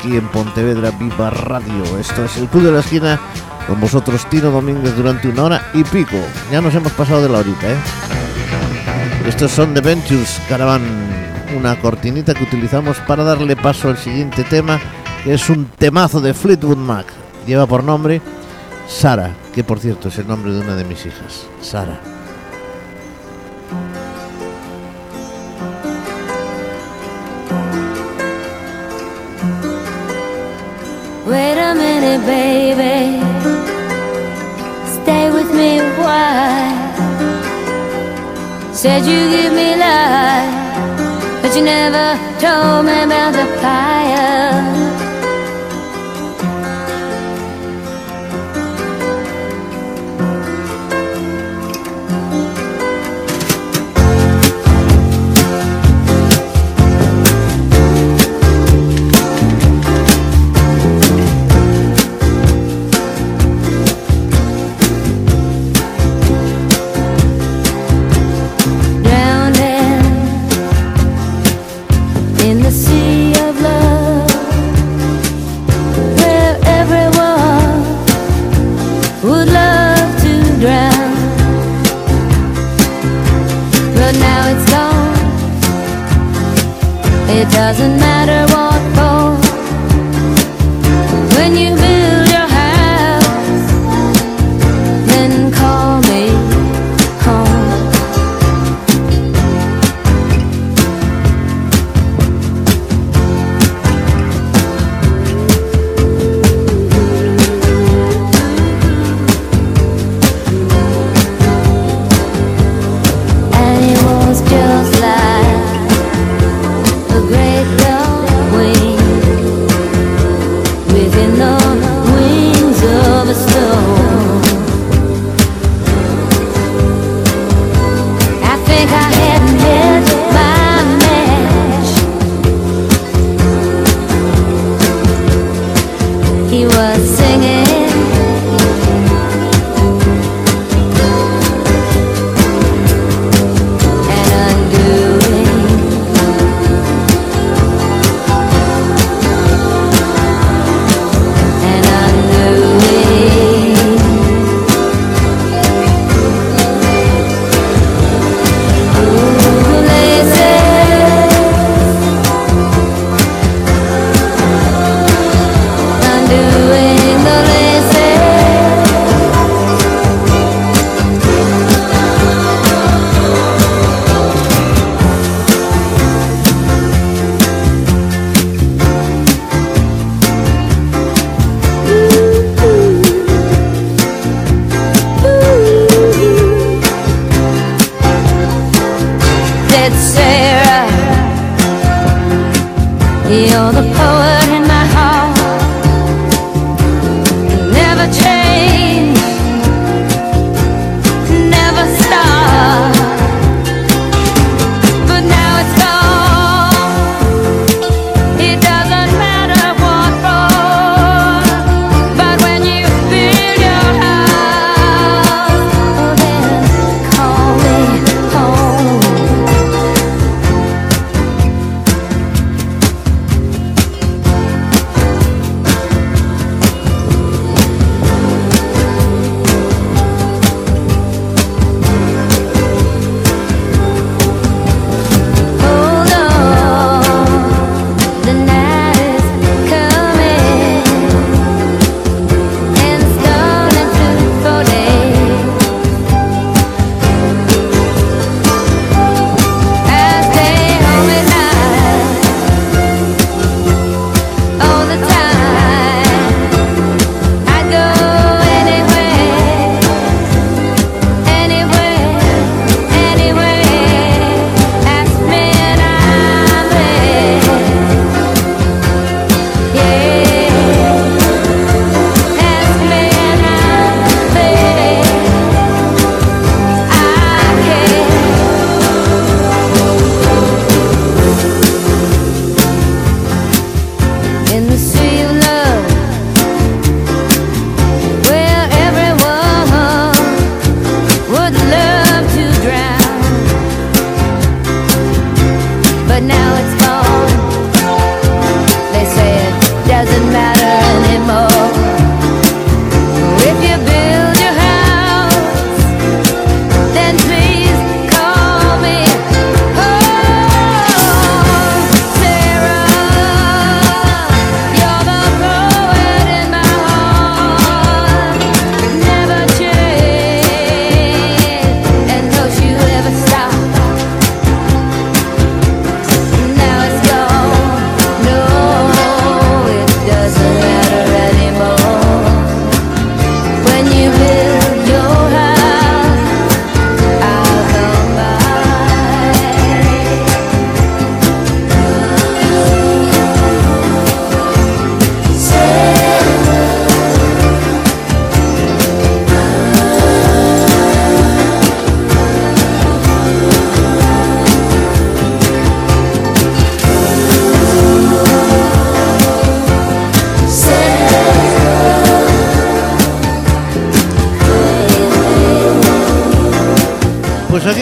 Aquí en Pontevedra Viva Radio. Esto es el Club de la Esquina con vosotros Tino Domínguez durante una hora y pico. Ya nos hemos pasado de la horita, ¿eh? Estos son The Ventures Caravan, una cortinita que utilizamos para darle paso al siguiente tema, que es un temazo de Fleetwood Mac. Lleva por nombre Sara, que por cierto es el nombre de una de mis hijas, Sara. Baby. Stay with me while. Said you give me life, but you never told me about the fire.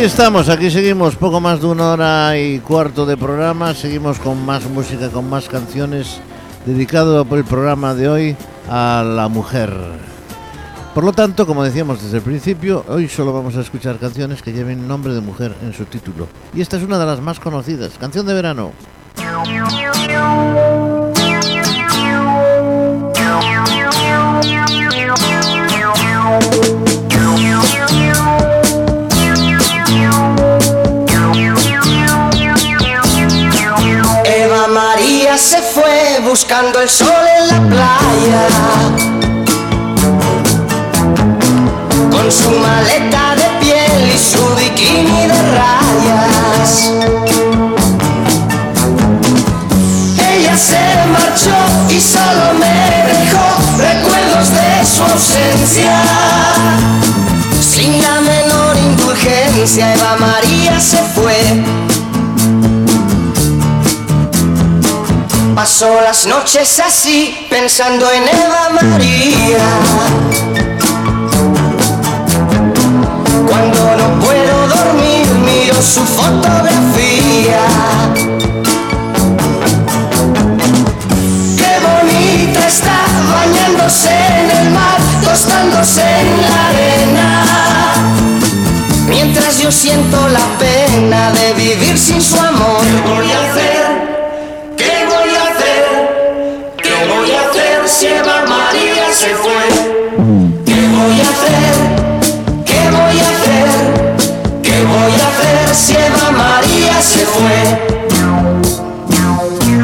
Estamos, aquí seguimos poco más de una hora y cuarto de programa, seguimos con más música, con más canciones, dedicado por el programa de hoy a la mujer. Por lo tanto, como decíamos desde el principio, hoy solo vamos a escuchar canciones que lleven nombre de mujer en su título. Y esta es una de las más conocidas, canción de verano. Buscando el sol en la playa. Con su maleta de piel y su bikini de rayas. Ella se marchó y solo me dejó recuerdos de su ausencia. Sin la menor indulgencia, Eva María se fue. Pasó las noches así, pensando en Eva María. Cuando no puedo dormir, miro su fotografía. Qué bonita está bañándose en el mar, tostándose en la arena. Mientras yo siento la pena de a hacer si Eva María se fue?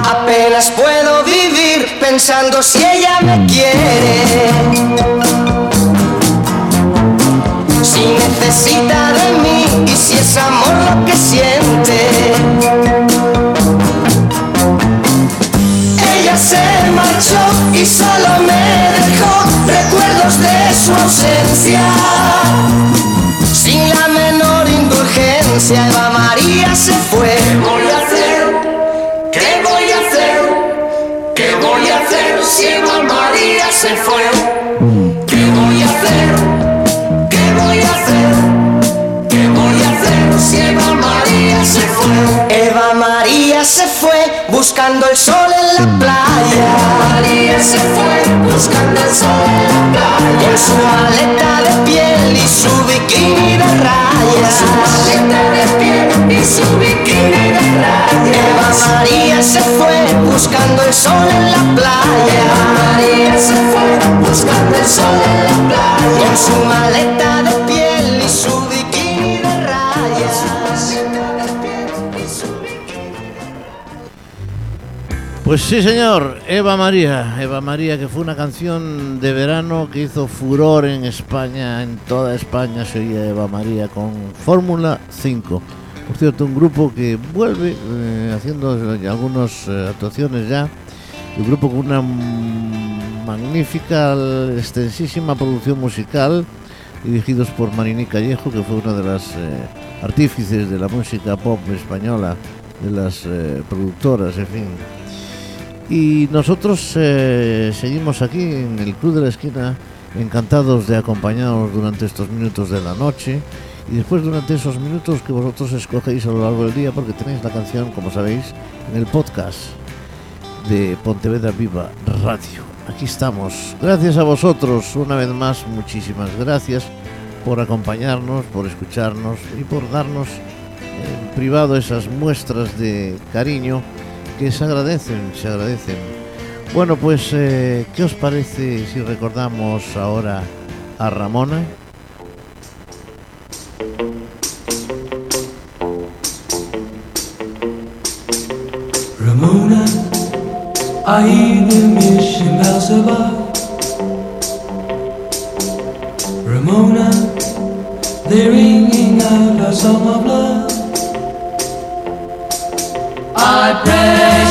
Apenas puedo vivir pensando si ella me quiere. Si necesita de mí y si es amor lo que siente. Ella se marchó y solo me dejó recuerdos de su ausencia. Indulgencia, Eva María se fue. ¿Qué voy a hacer? ¿Qué voy a hacer? ¿Qué voy a hacer si Eva María se fue? ¿Qué voy a hacer? ¿Qué voy a hacer? ¿Qué voy a hacer si Eva María se fue? Eva María se fue buscando el sol en la playa. María se fue buscando el sol en la playa. Su maleta de piel y su bikini de rayas. Su maleta de piel y su bikini de rayas. Eva María se fue buscando el sol en la playa. Eva María se fue buscando el sol en la playa. Con su maleta de Pues sí, señor, Eva María. Eva María, que fue una canción de verano que hizo furor en España, en toda España se oía Eva María con Fórmula 5. Por cierto, un grupo que vuelve eh, haciendo algunas eh, actuaciones ya. Un grupo con una magnífica, extensísima producción musical, dirigidos por Marini Callejo, que fue una de las eh, artífices de la música pop española, de las eh, productoras, en fin. Y nosotros eh, seguimos aquí en el Club de la Esquina, encantados de acompañaros durante estos minutos de la noche y después durante esos minutos que vosotros escogéis a lo largo del día, porque tenéis la canción, como sabéis, en el podcast de Pontevedra Viva Radio. Aquí estamos. Gracias a vosotros, una vez más, muchísimas gracias por acompañarnos, por escucharnos y por darnos en privado esas muestras de cariño que se agradecen, se agradecen. Bueno, pues, eh, ¿qué os parece si recordamos ahora a Ramona? Ramona, I hear the mission bells above. Ramona, they're ringing out a song of. I press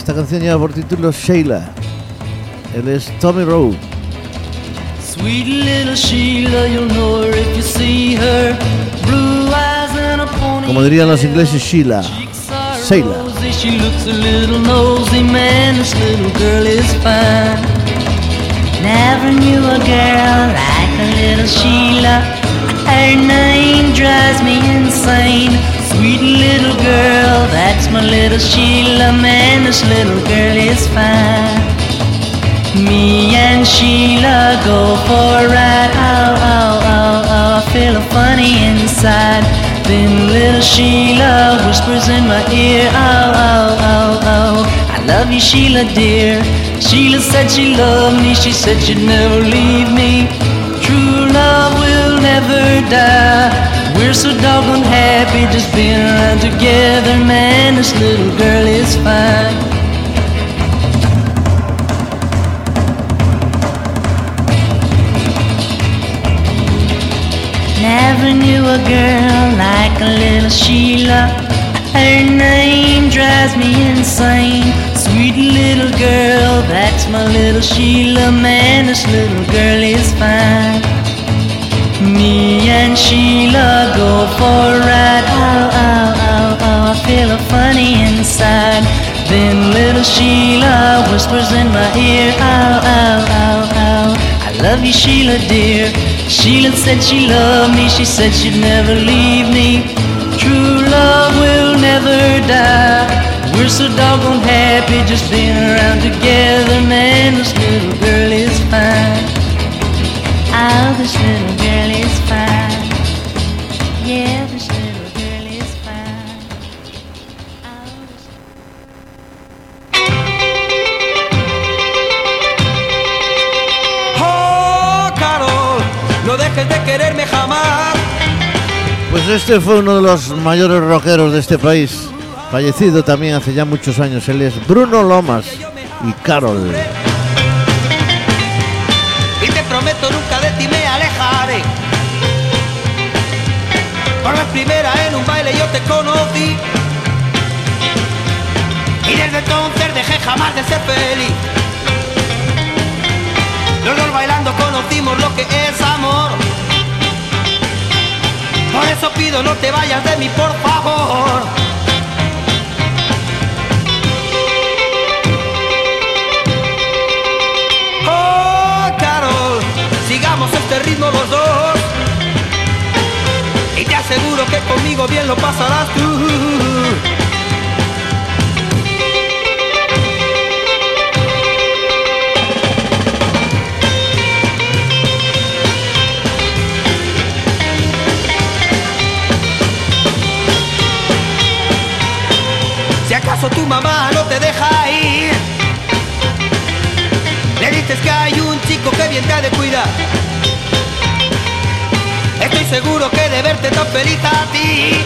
esta canción lleva por título Sheila. Él es Tommy Rowe. Sweet little Sheila, you'll know her if you see her. Blue eyes and a pony. Como dirían los ingleses, Sheila. Sheila. She looks a little nosy, man. This little girl is fine. Never knew a girl like a little Sheila. Her name drives me insane. Sweet little girl, that's my little Sheila, man. This little girl is fine. Me and Sheila go for a ride. Oh, oh, oh, oh, I feel funny inside. Then little Sheila whispers in my ear. Oh, oh, oh, oh, I love you, Sheila, dear. Sheila said she loved me. She said she'd never leave me. True love will never die. We're so doggone happy just being around together, man. This little girl is fine. Never knew a girl like a little Sheila. Her name drives me insane. Sweet little girl, that's my little Sheila. Man, this little girl is fine. Me and Sheila go for a ride. Oh, oh, oh, oh, I feel a funny inside. Then little Sheila whispers in my ear. Oh, oh, oh, oh, I love you, Sheila, dear. Sheila said she loved me. She said she'd never leave me. True love will never die. We're so doggone happy just being around together, man. This little girl is fine. Oh, this little este fue uno de los mayores rockeros de este país. Fallecido también hace ya muchos años. Él es Bruno Lomas y Carol. Y te prometo nunca de ti me alejaré. Por vez primera en un baile yo te conocí. Y desde entonces dejé jamás de ser feliz. Los dos bailando conocimos lo que es amor. Por eso pido no te vayas de mí, por favor. Oh, Carol, sigamos este ritmo los dos. Y te aseguro que conmigo bien lo pasarás tú. acaso tu mamá no te deja ir? Le dices que hay un chico que bien te ha de cuidar. Estoy seguro que de verte tan feliz a ti,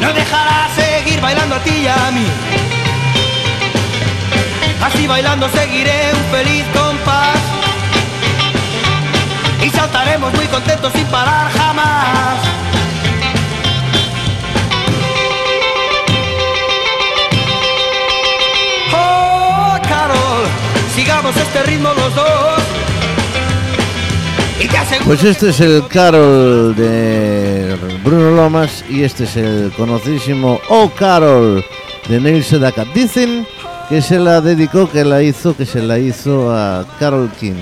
no dejará seguir bailando a ti y a mí. Así bailando seguiré un feliz compás y saltaremos muy contentos sin parar jamás. Este ritmo los dos. Pues este es el Carol de Bruno Lomas y este es el conocidísimo Oh Carol de Neil Sedaka. Dicen que se la dedicó, que la hizo, que se la hizo a Carol King.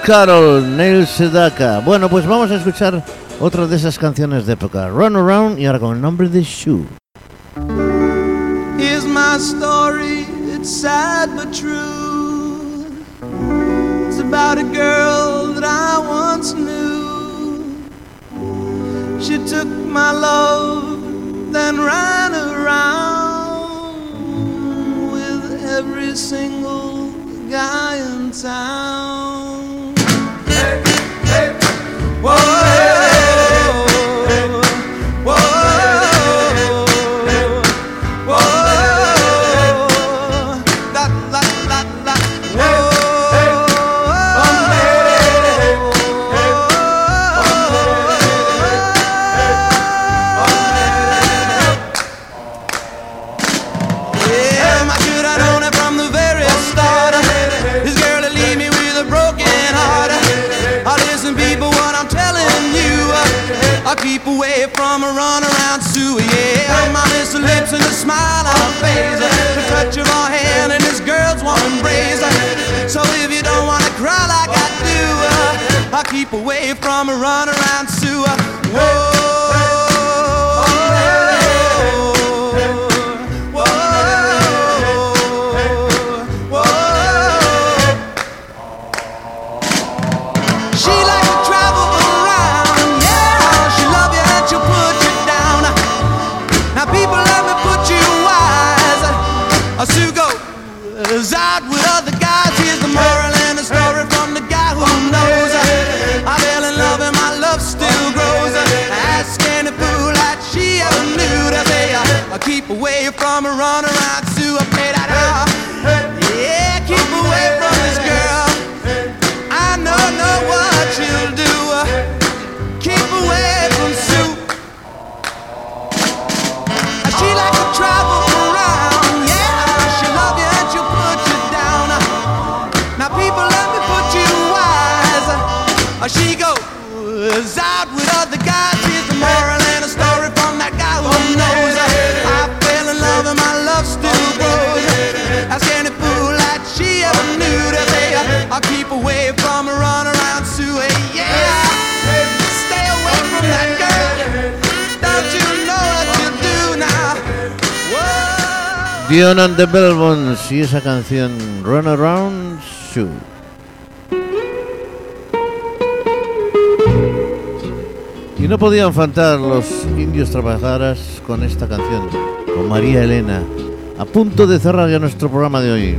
Carol, Neil Sedaka. Bueno, pues vamos a escuchar otra de esas canciones de época, Run Around y ahora con el nombre de Shoe. Here's my story, it's sad but true. It's about a girl that I once knew. She took my love, then ran around with every single guy in town. So if you don't wanna cry like I do, uh, I'll keep away from a run around Sue. Dion and the Bellbones y esa canción Run Around Shoe. Y no podían faltar los indios trabajaras con esta canción, con María Elena, a punto de cerrar ya nuestro programa de hoy.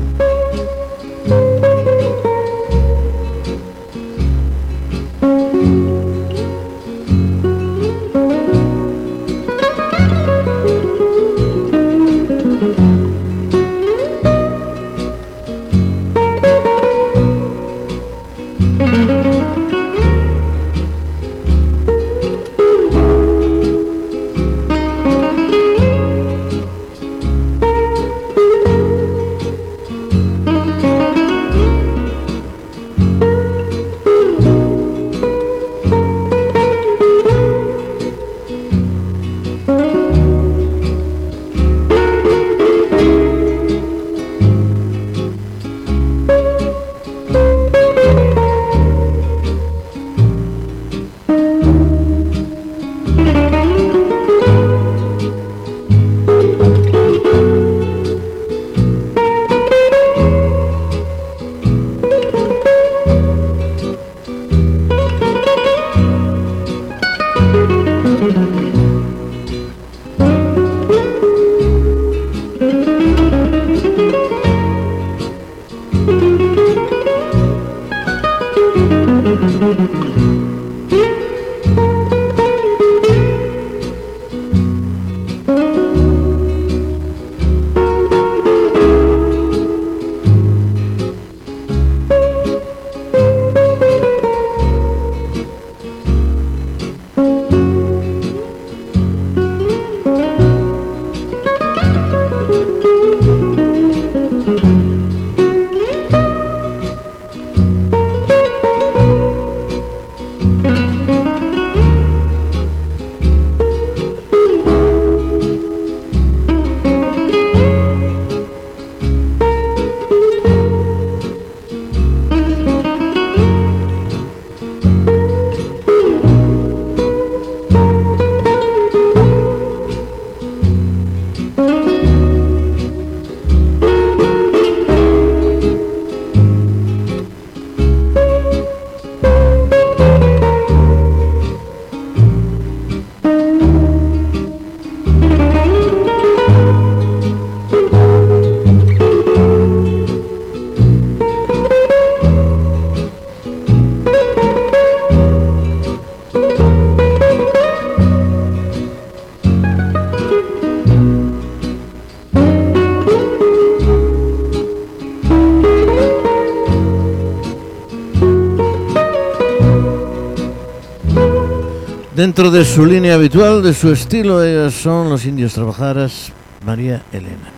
Dentro de su línea habitual, de su estilo, ellos son los indios trabajaras María Elena.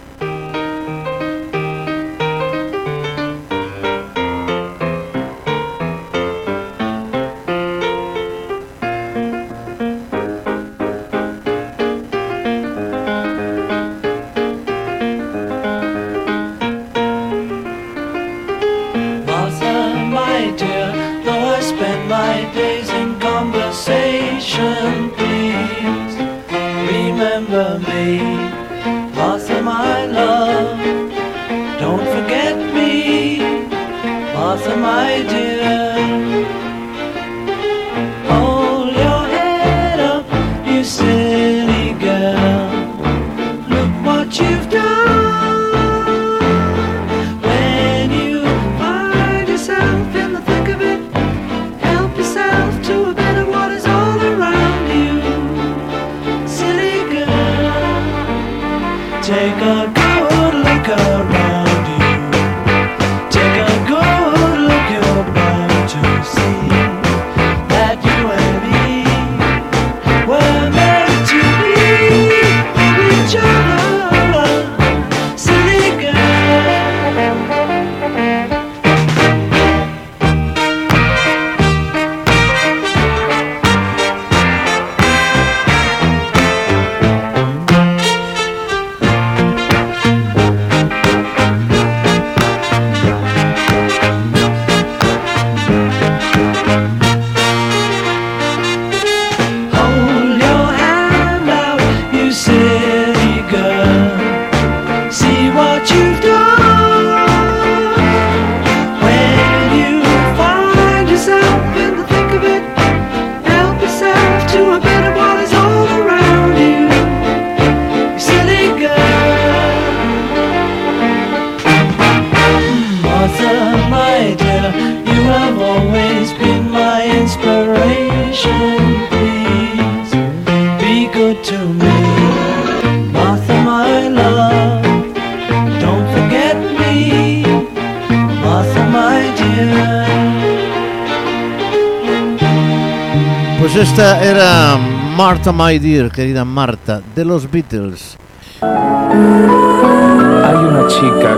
Martha My Dear, querida Marta, de los Beatles. Hay una chica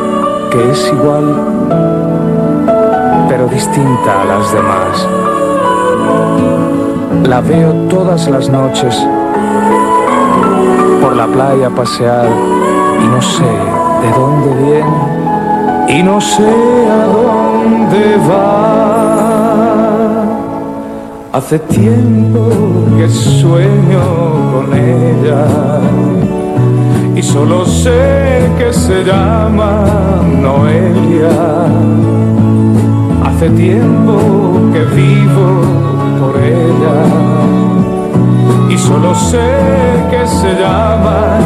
que es igual, pero distinta a las demás. La veo todas las noches por la playa pasear y no sé de dónde viene y no sé a dónde va. Hace tiempo que sueño con ella y solo sé que se llama Noelia. Hace tiempo que vivo por ella y solo sé que se llama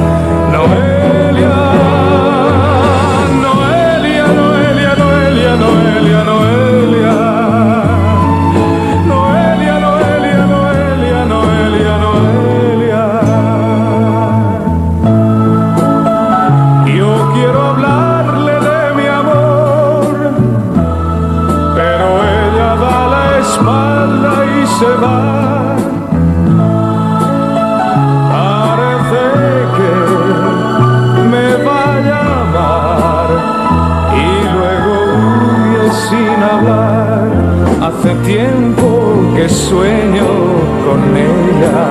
Noelia. Se va. Parece que me vaya a amar y luego huye sin hablar. Hace tiempo que sueño con ella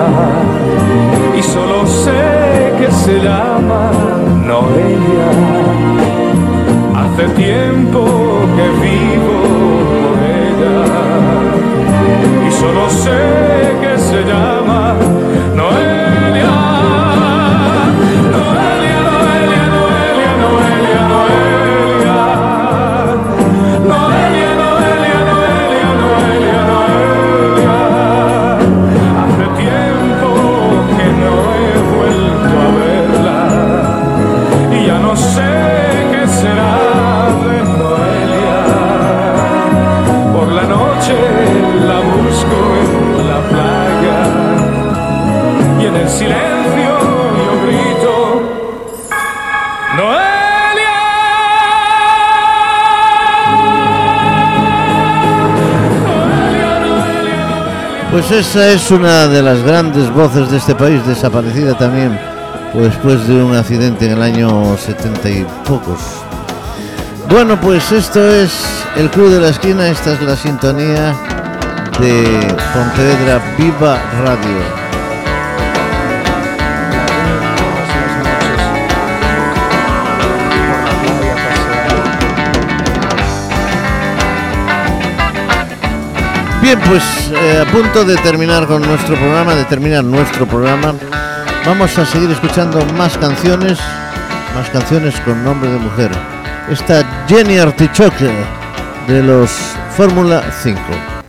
y solo sé que se llama Noelia. Hace tiempo que vivo y solo sé Pues esa es una de las grandes voces de este país, desaparecida también pues después de un accidente en el año 70 y pocos. Bueno, pues esto es el Club de la Esquina, esta es la sintonía de Pontevedra Viva Radio. Bien, pues eh, a punto de terminar con nuestro programa, de terminar nuestro programa, vamos a seguir escuchando más canciones, más canciones con nombre de mujer. Esta Jenny Artichoke de los Fórmula 5.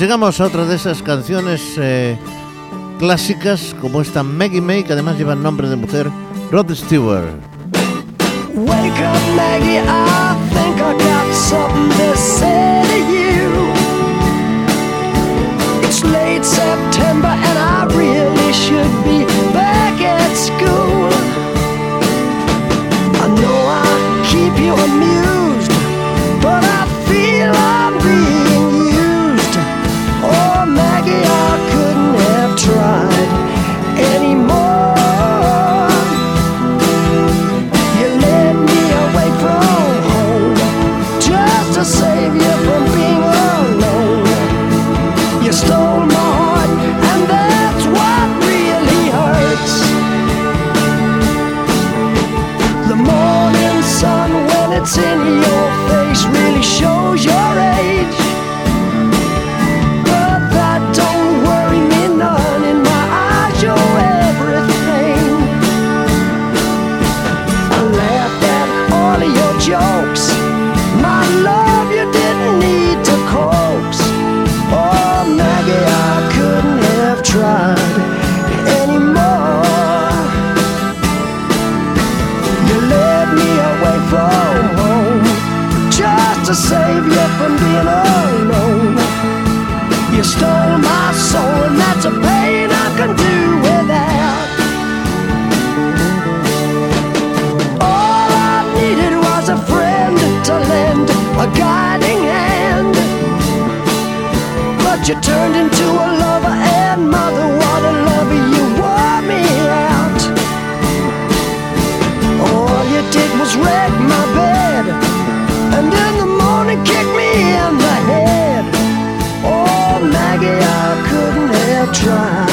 Llegamos a otra de esas canciones eh, clásicas como esta Maggie May, que además lleva el nombre de mujer, Rod Stewart. Wake up, Maggie. I think I got something to say to you. It's late September and I really should be back at school. I know I keep you amused, you turned into a lover and mother. What a lover you wore me out. All you did was wreck my bed, and in the morning kick me in the head. Oh, Maggie, I couldn't have tried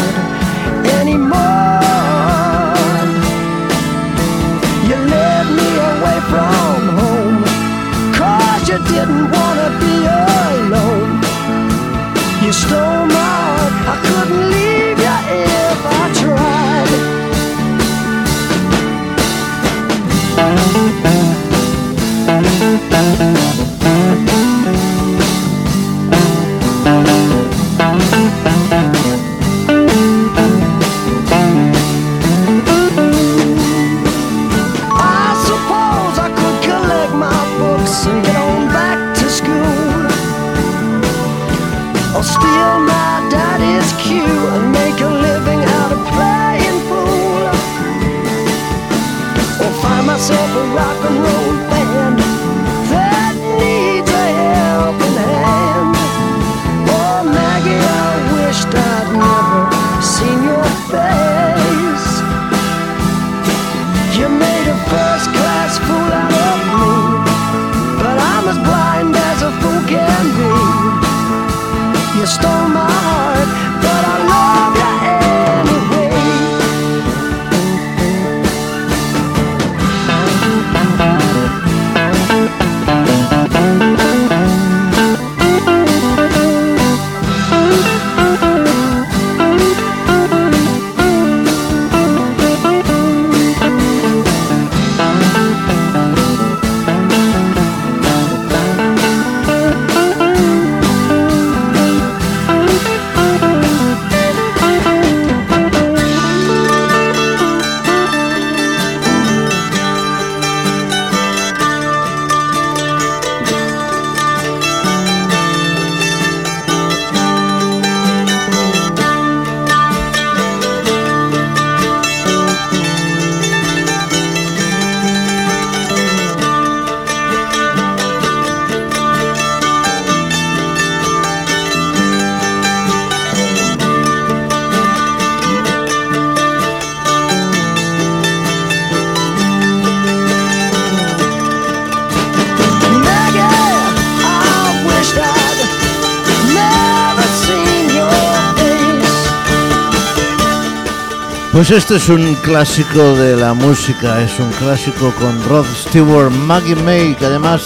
Pues este es un clásico de la música, es un clásico con Rod Stewart, Maggie May, que además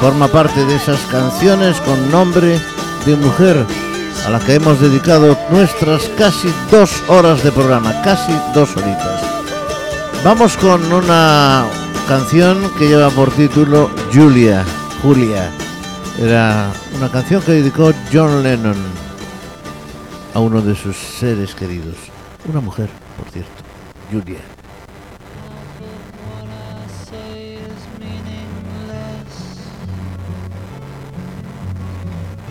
forma parte de esas canciones con nombre de mujer a la que hemos dedicado nuestras casi dos horas de programa, casi dos horitas. Vamos con una canción que lleva por título Julia, Julia. Era una canción que dedicó John Lennon a uno de sus seres queridos, una mujer. Judea.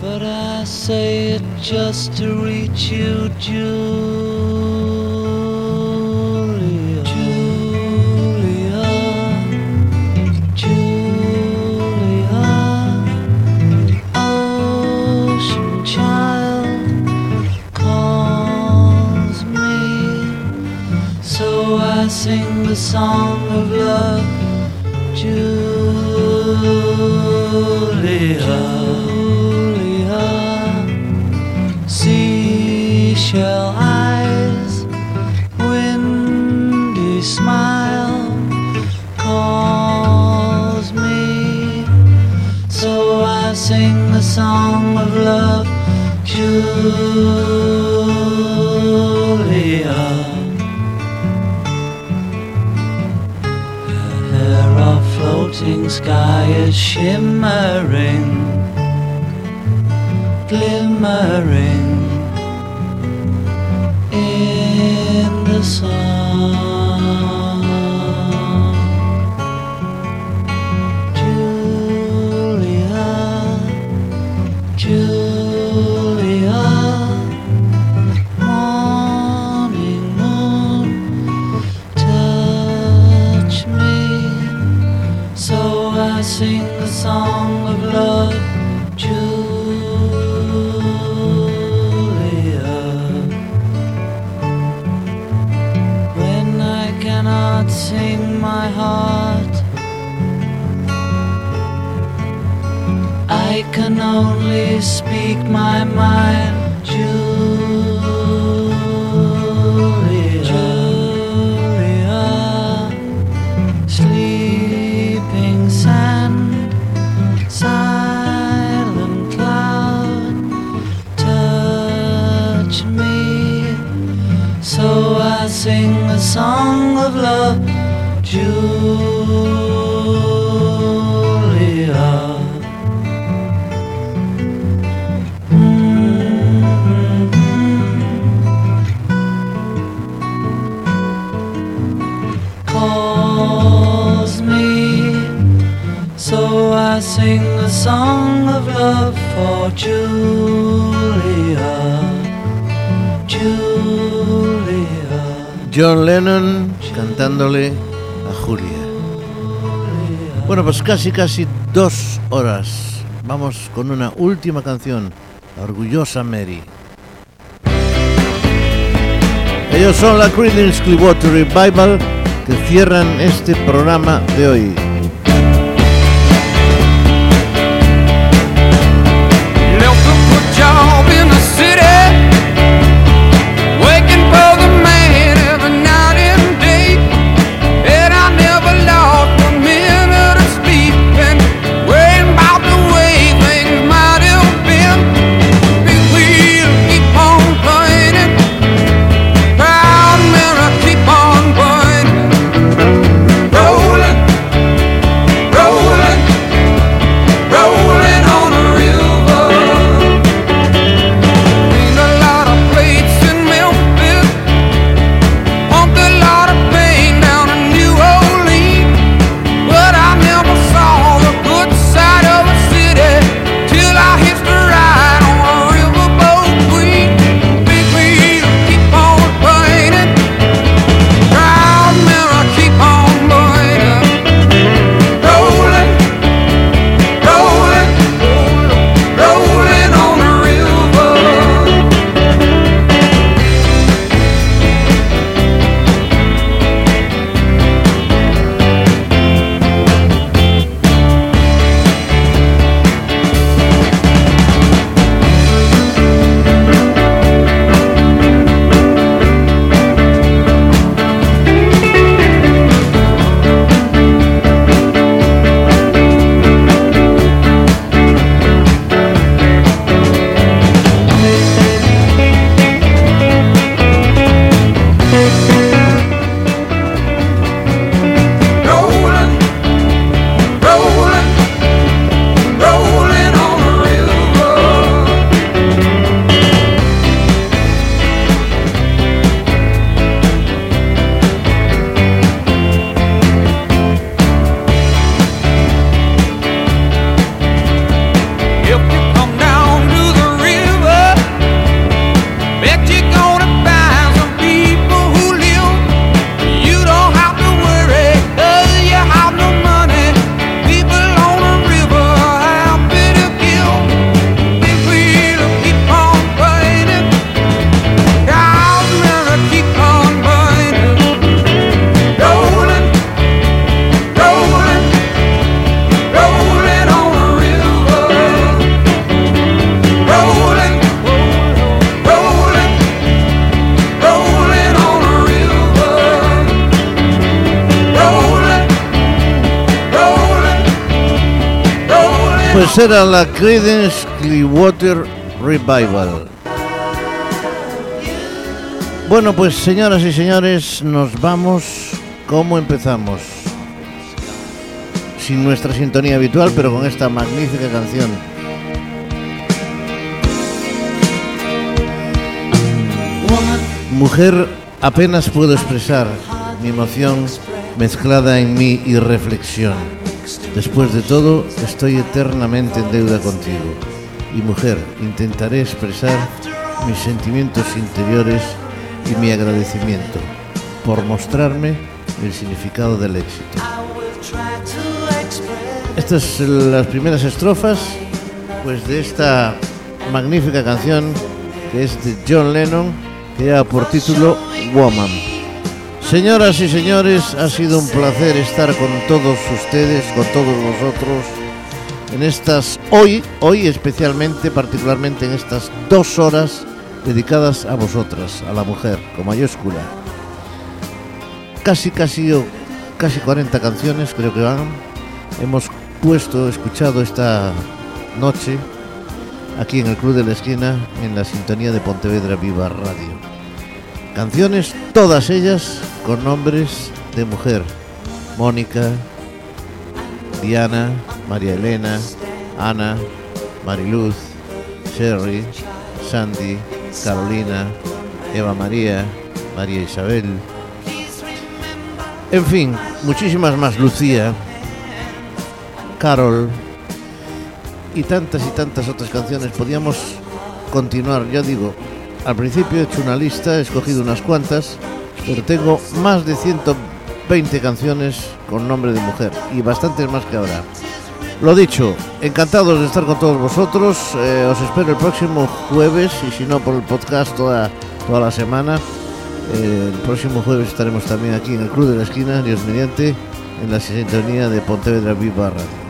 But I say it just to reach you, Jude. the song of love, Julia. shimmer song of love for Julia, Julia. John Lennon cantándole a Julia. Bueno, pues casi, casi dos horas. Vamos con una última canción, la orgullosa Mary. Ellos son la Creedence Clearwater Revival que cierran este programa de hoy. Era la Creedence Clearwater Revival. Bueno, pues señoras y señores, nos vamos como empezamos. Sin nuestra sintonía habitual, pero con esta magnífica canción. Mujer, apenas puedo expresar mi emoción mezclada en mi irreflexión. Después de todo, estoy eternamente en deuda contigo. Y mujer, intentaré expresar mis sentimientos interiores y mi agradecimiento por mostrarme el significado del éxito. Estas son las primeras estrofas pues de esta magnífica canción que es de John Lennon que lleva por título Woman. Señoras y señores, ha sido un placer estar con todos ustedes, con todos vosotros, en estas, hoy, hoy especialmente, particularmente en estas dos horas dedicadas a vosotras, a la mujer, con mayúscula. Casi, casi, o casi 40 canciones creo que van. Hemos puesto, escuchado esta noche aquí en el Club de la Esquina, en la sintonía de Pontevedra Viva Radio. Canciones, todas ellas con nombres de mujer. Mónica, Diana, María Elena, Ana, Mariluz, Sherry, Sandy, Carolina, Eva María, María Isabel. En fin, muchísimas más. Lucía, Carol y tantas y tantas otras canciones. Podíamos continuar, ya digo, al principio he hecho una lista, he escogido unas cuantas, pero tengo más de 120 canciones con nombre de mujer y bastantes más que ahora. Lo dicho, encantados de estar con todos vosotros. eh, os espero el próximo jueves y si no por el podcast toda, toda la semana. Eh, el próximo jueves estaremos también aquí en el Club de la Esquina, Dios mediante, en la sintonía de Pontevedra Viva Radio.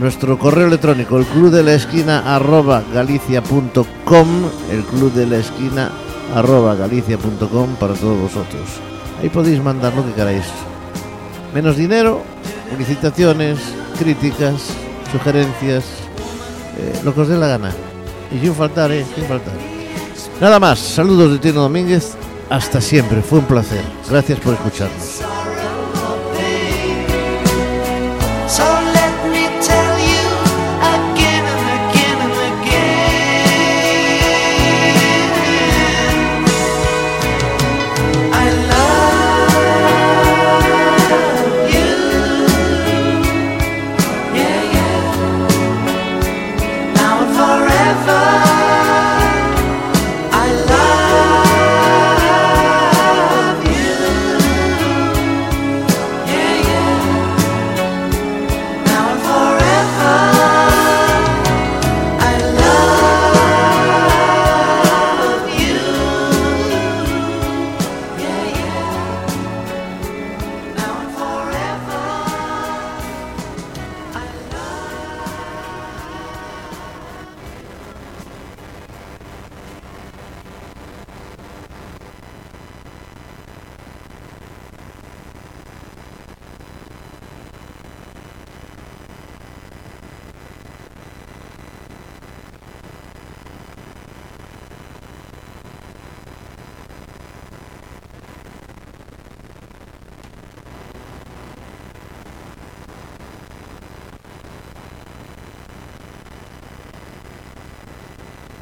Nuestro correo electrónico, el club de la esquina arroba galicia.com, el club de la esquina arroba galicia.com para todos vosotros. Ahí podéis mandar lo que queráis. Menos dinero, felicitaciones, críticas, sugerencias, eh, lo que os dé la gana. Y sin faltar, eh, sin faltar. Nada más, saludos de Tino Domínguez, hasta siempre, fue un placer. Gracias por escucharnos.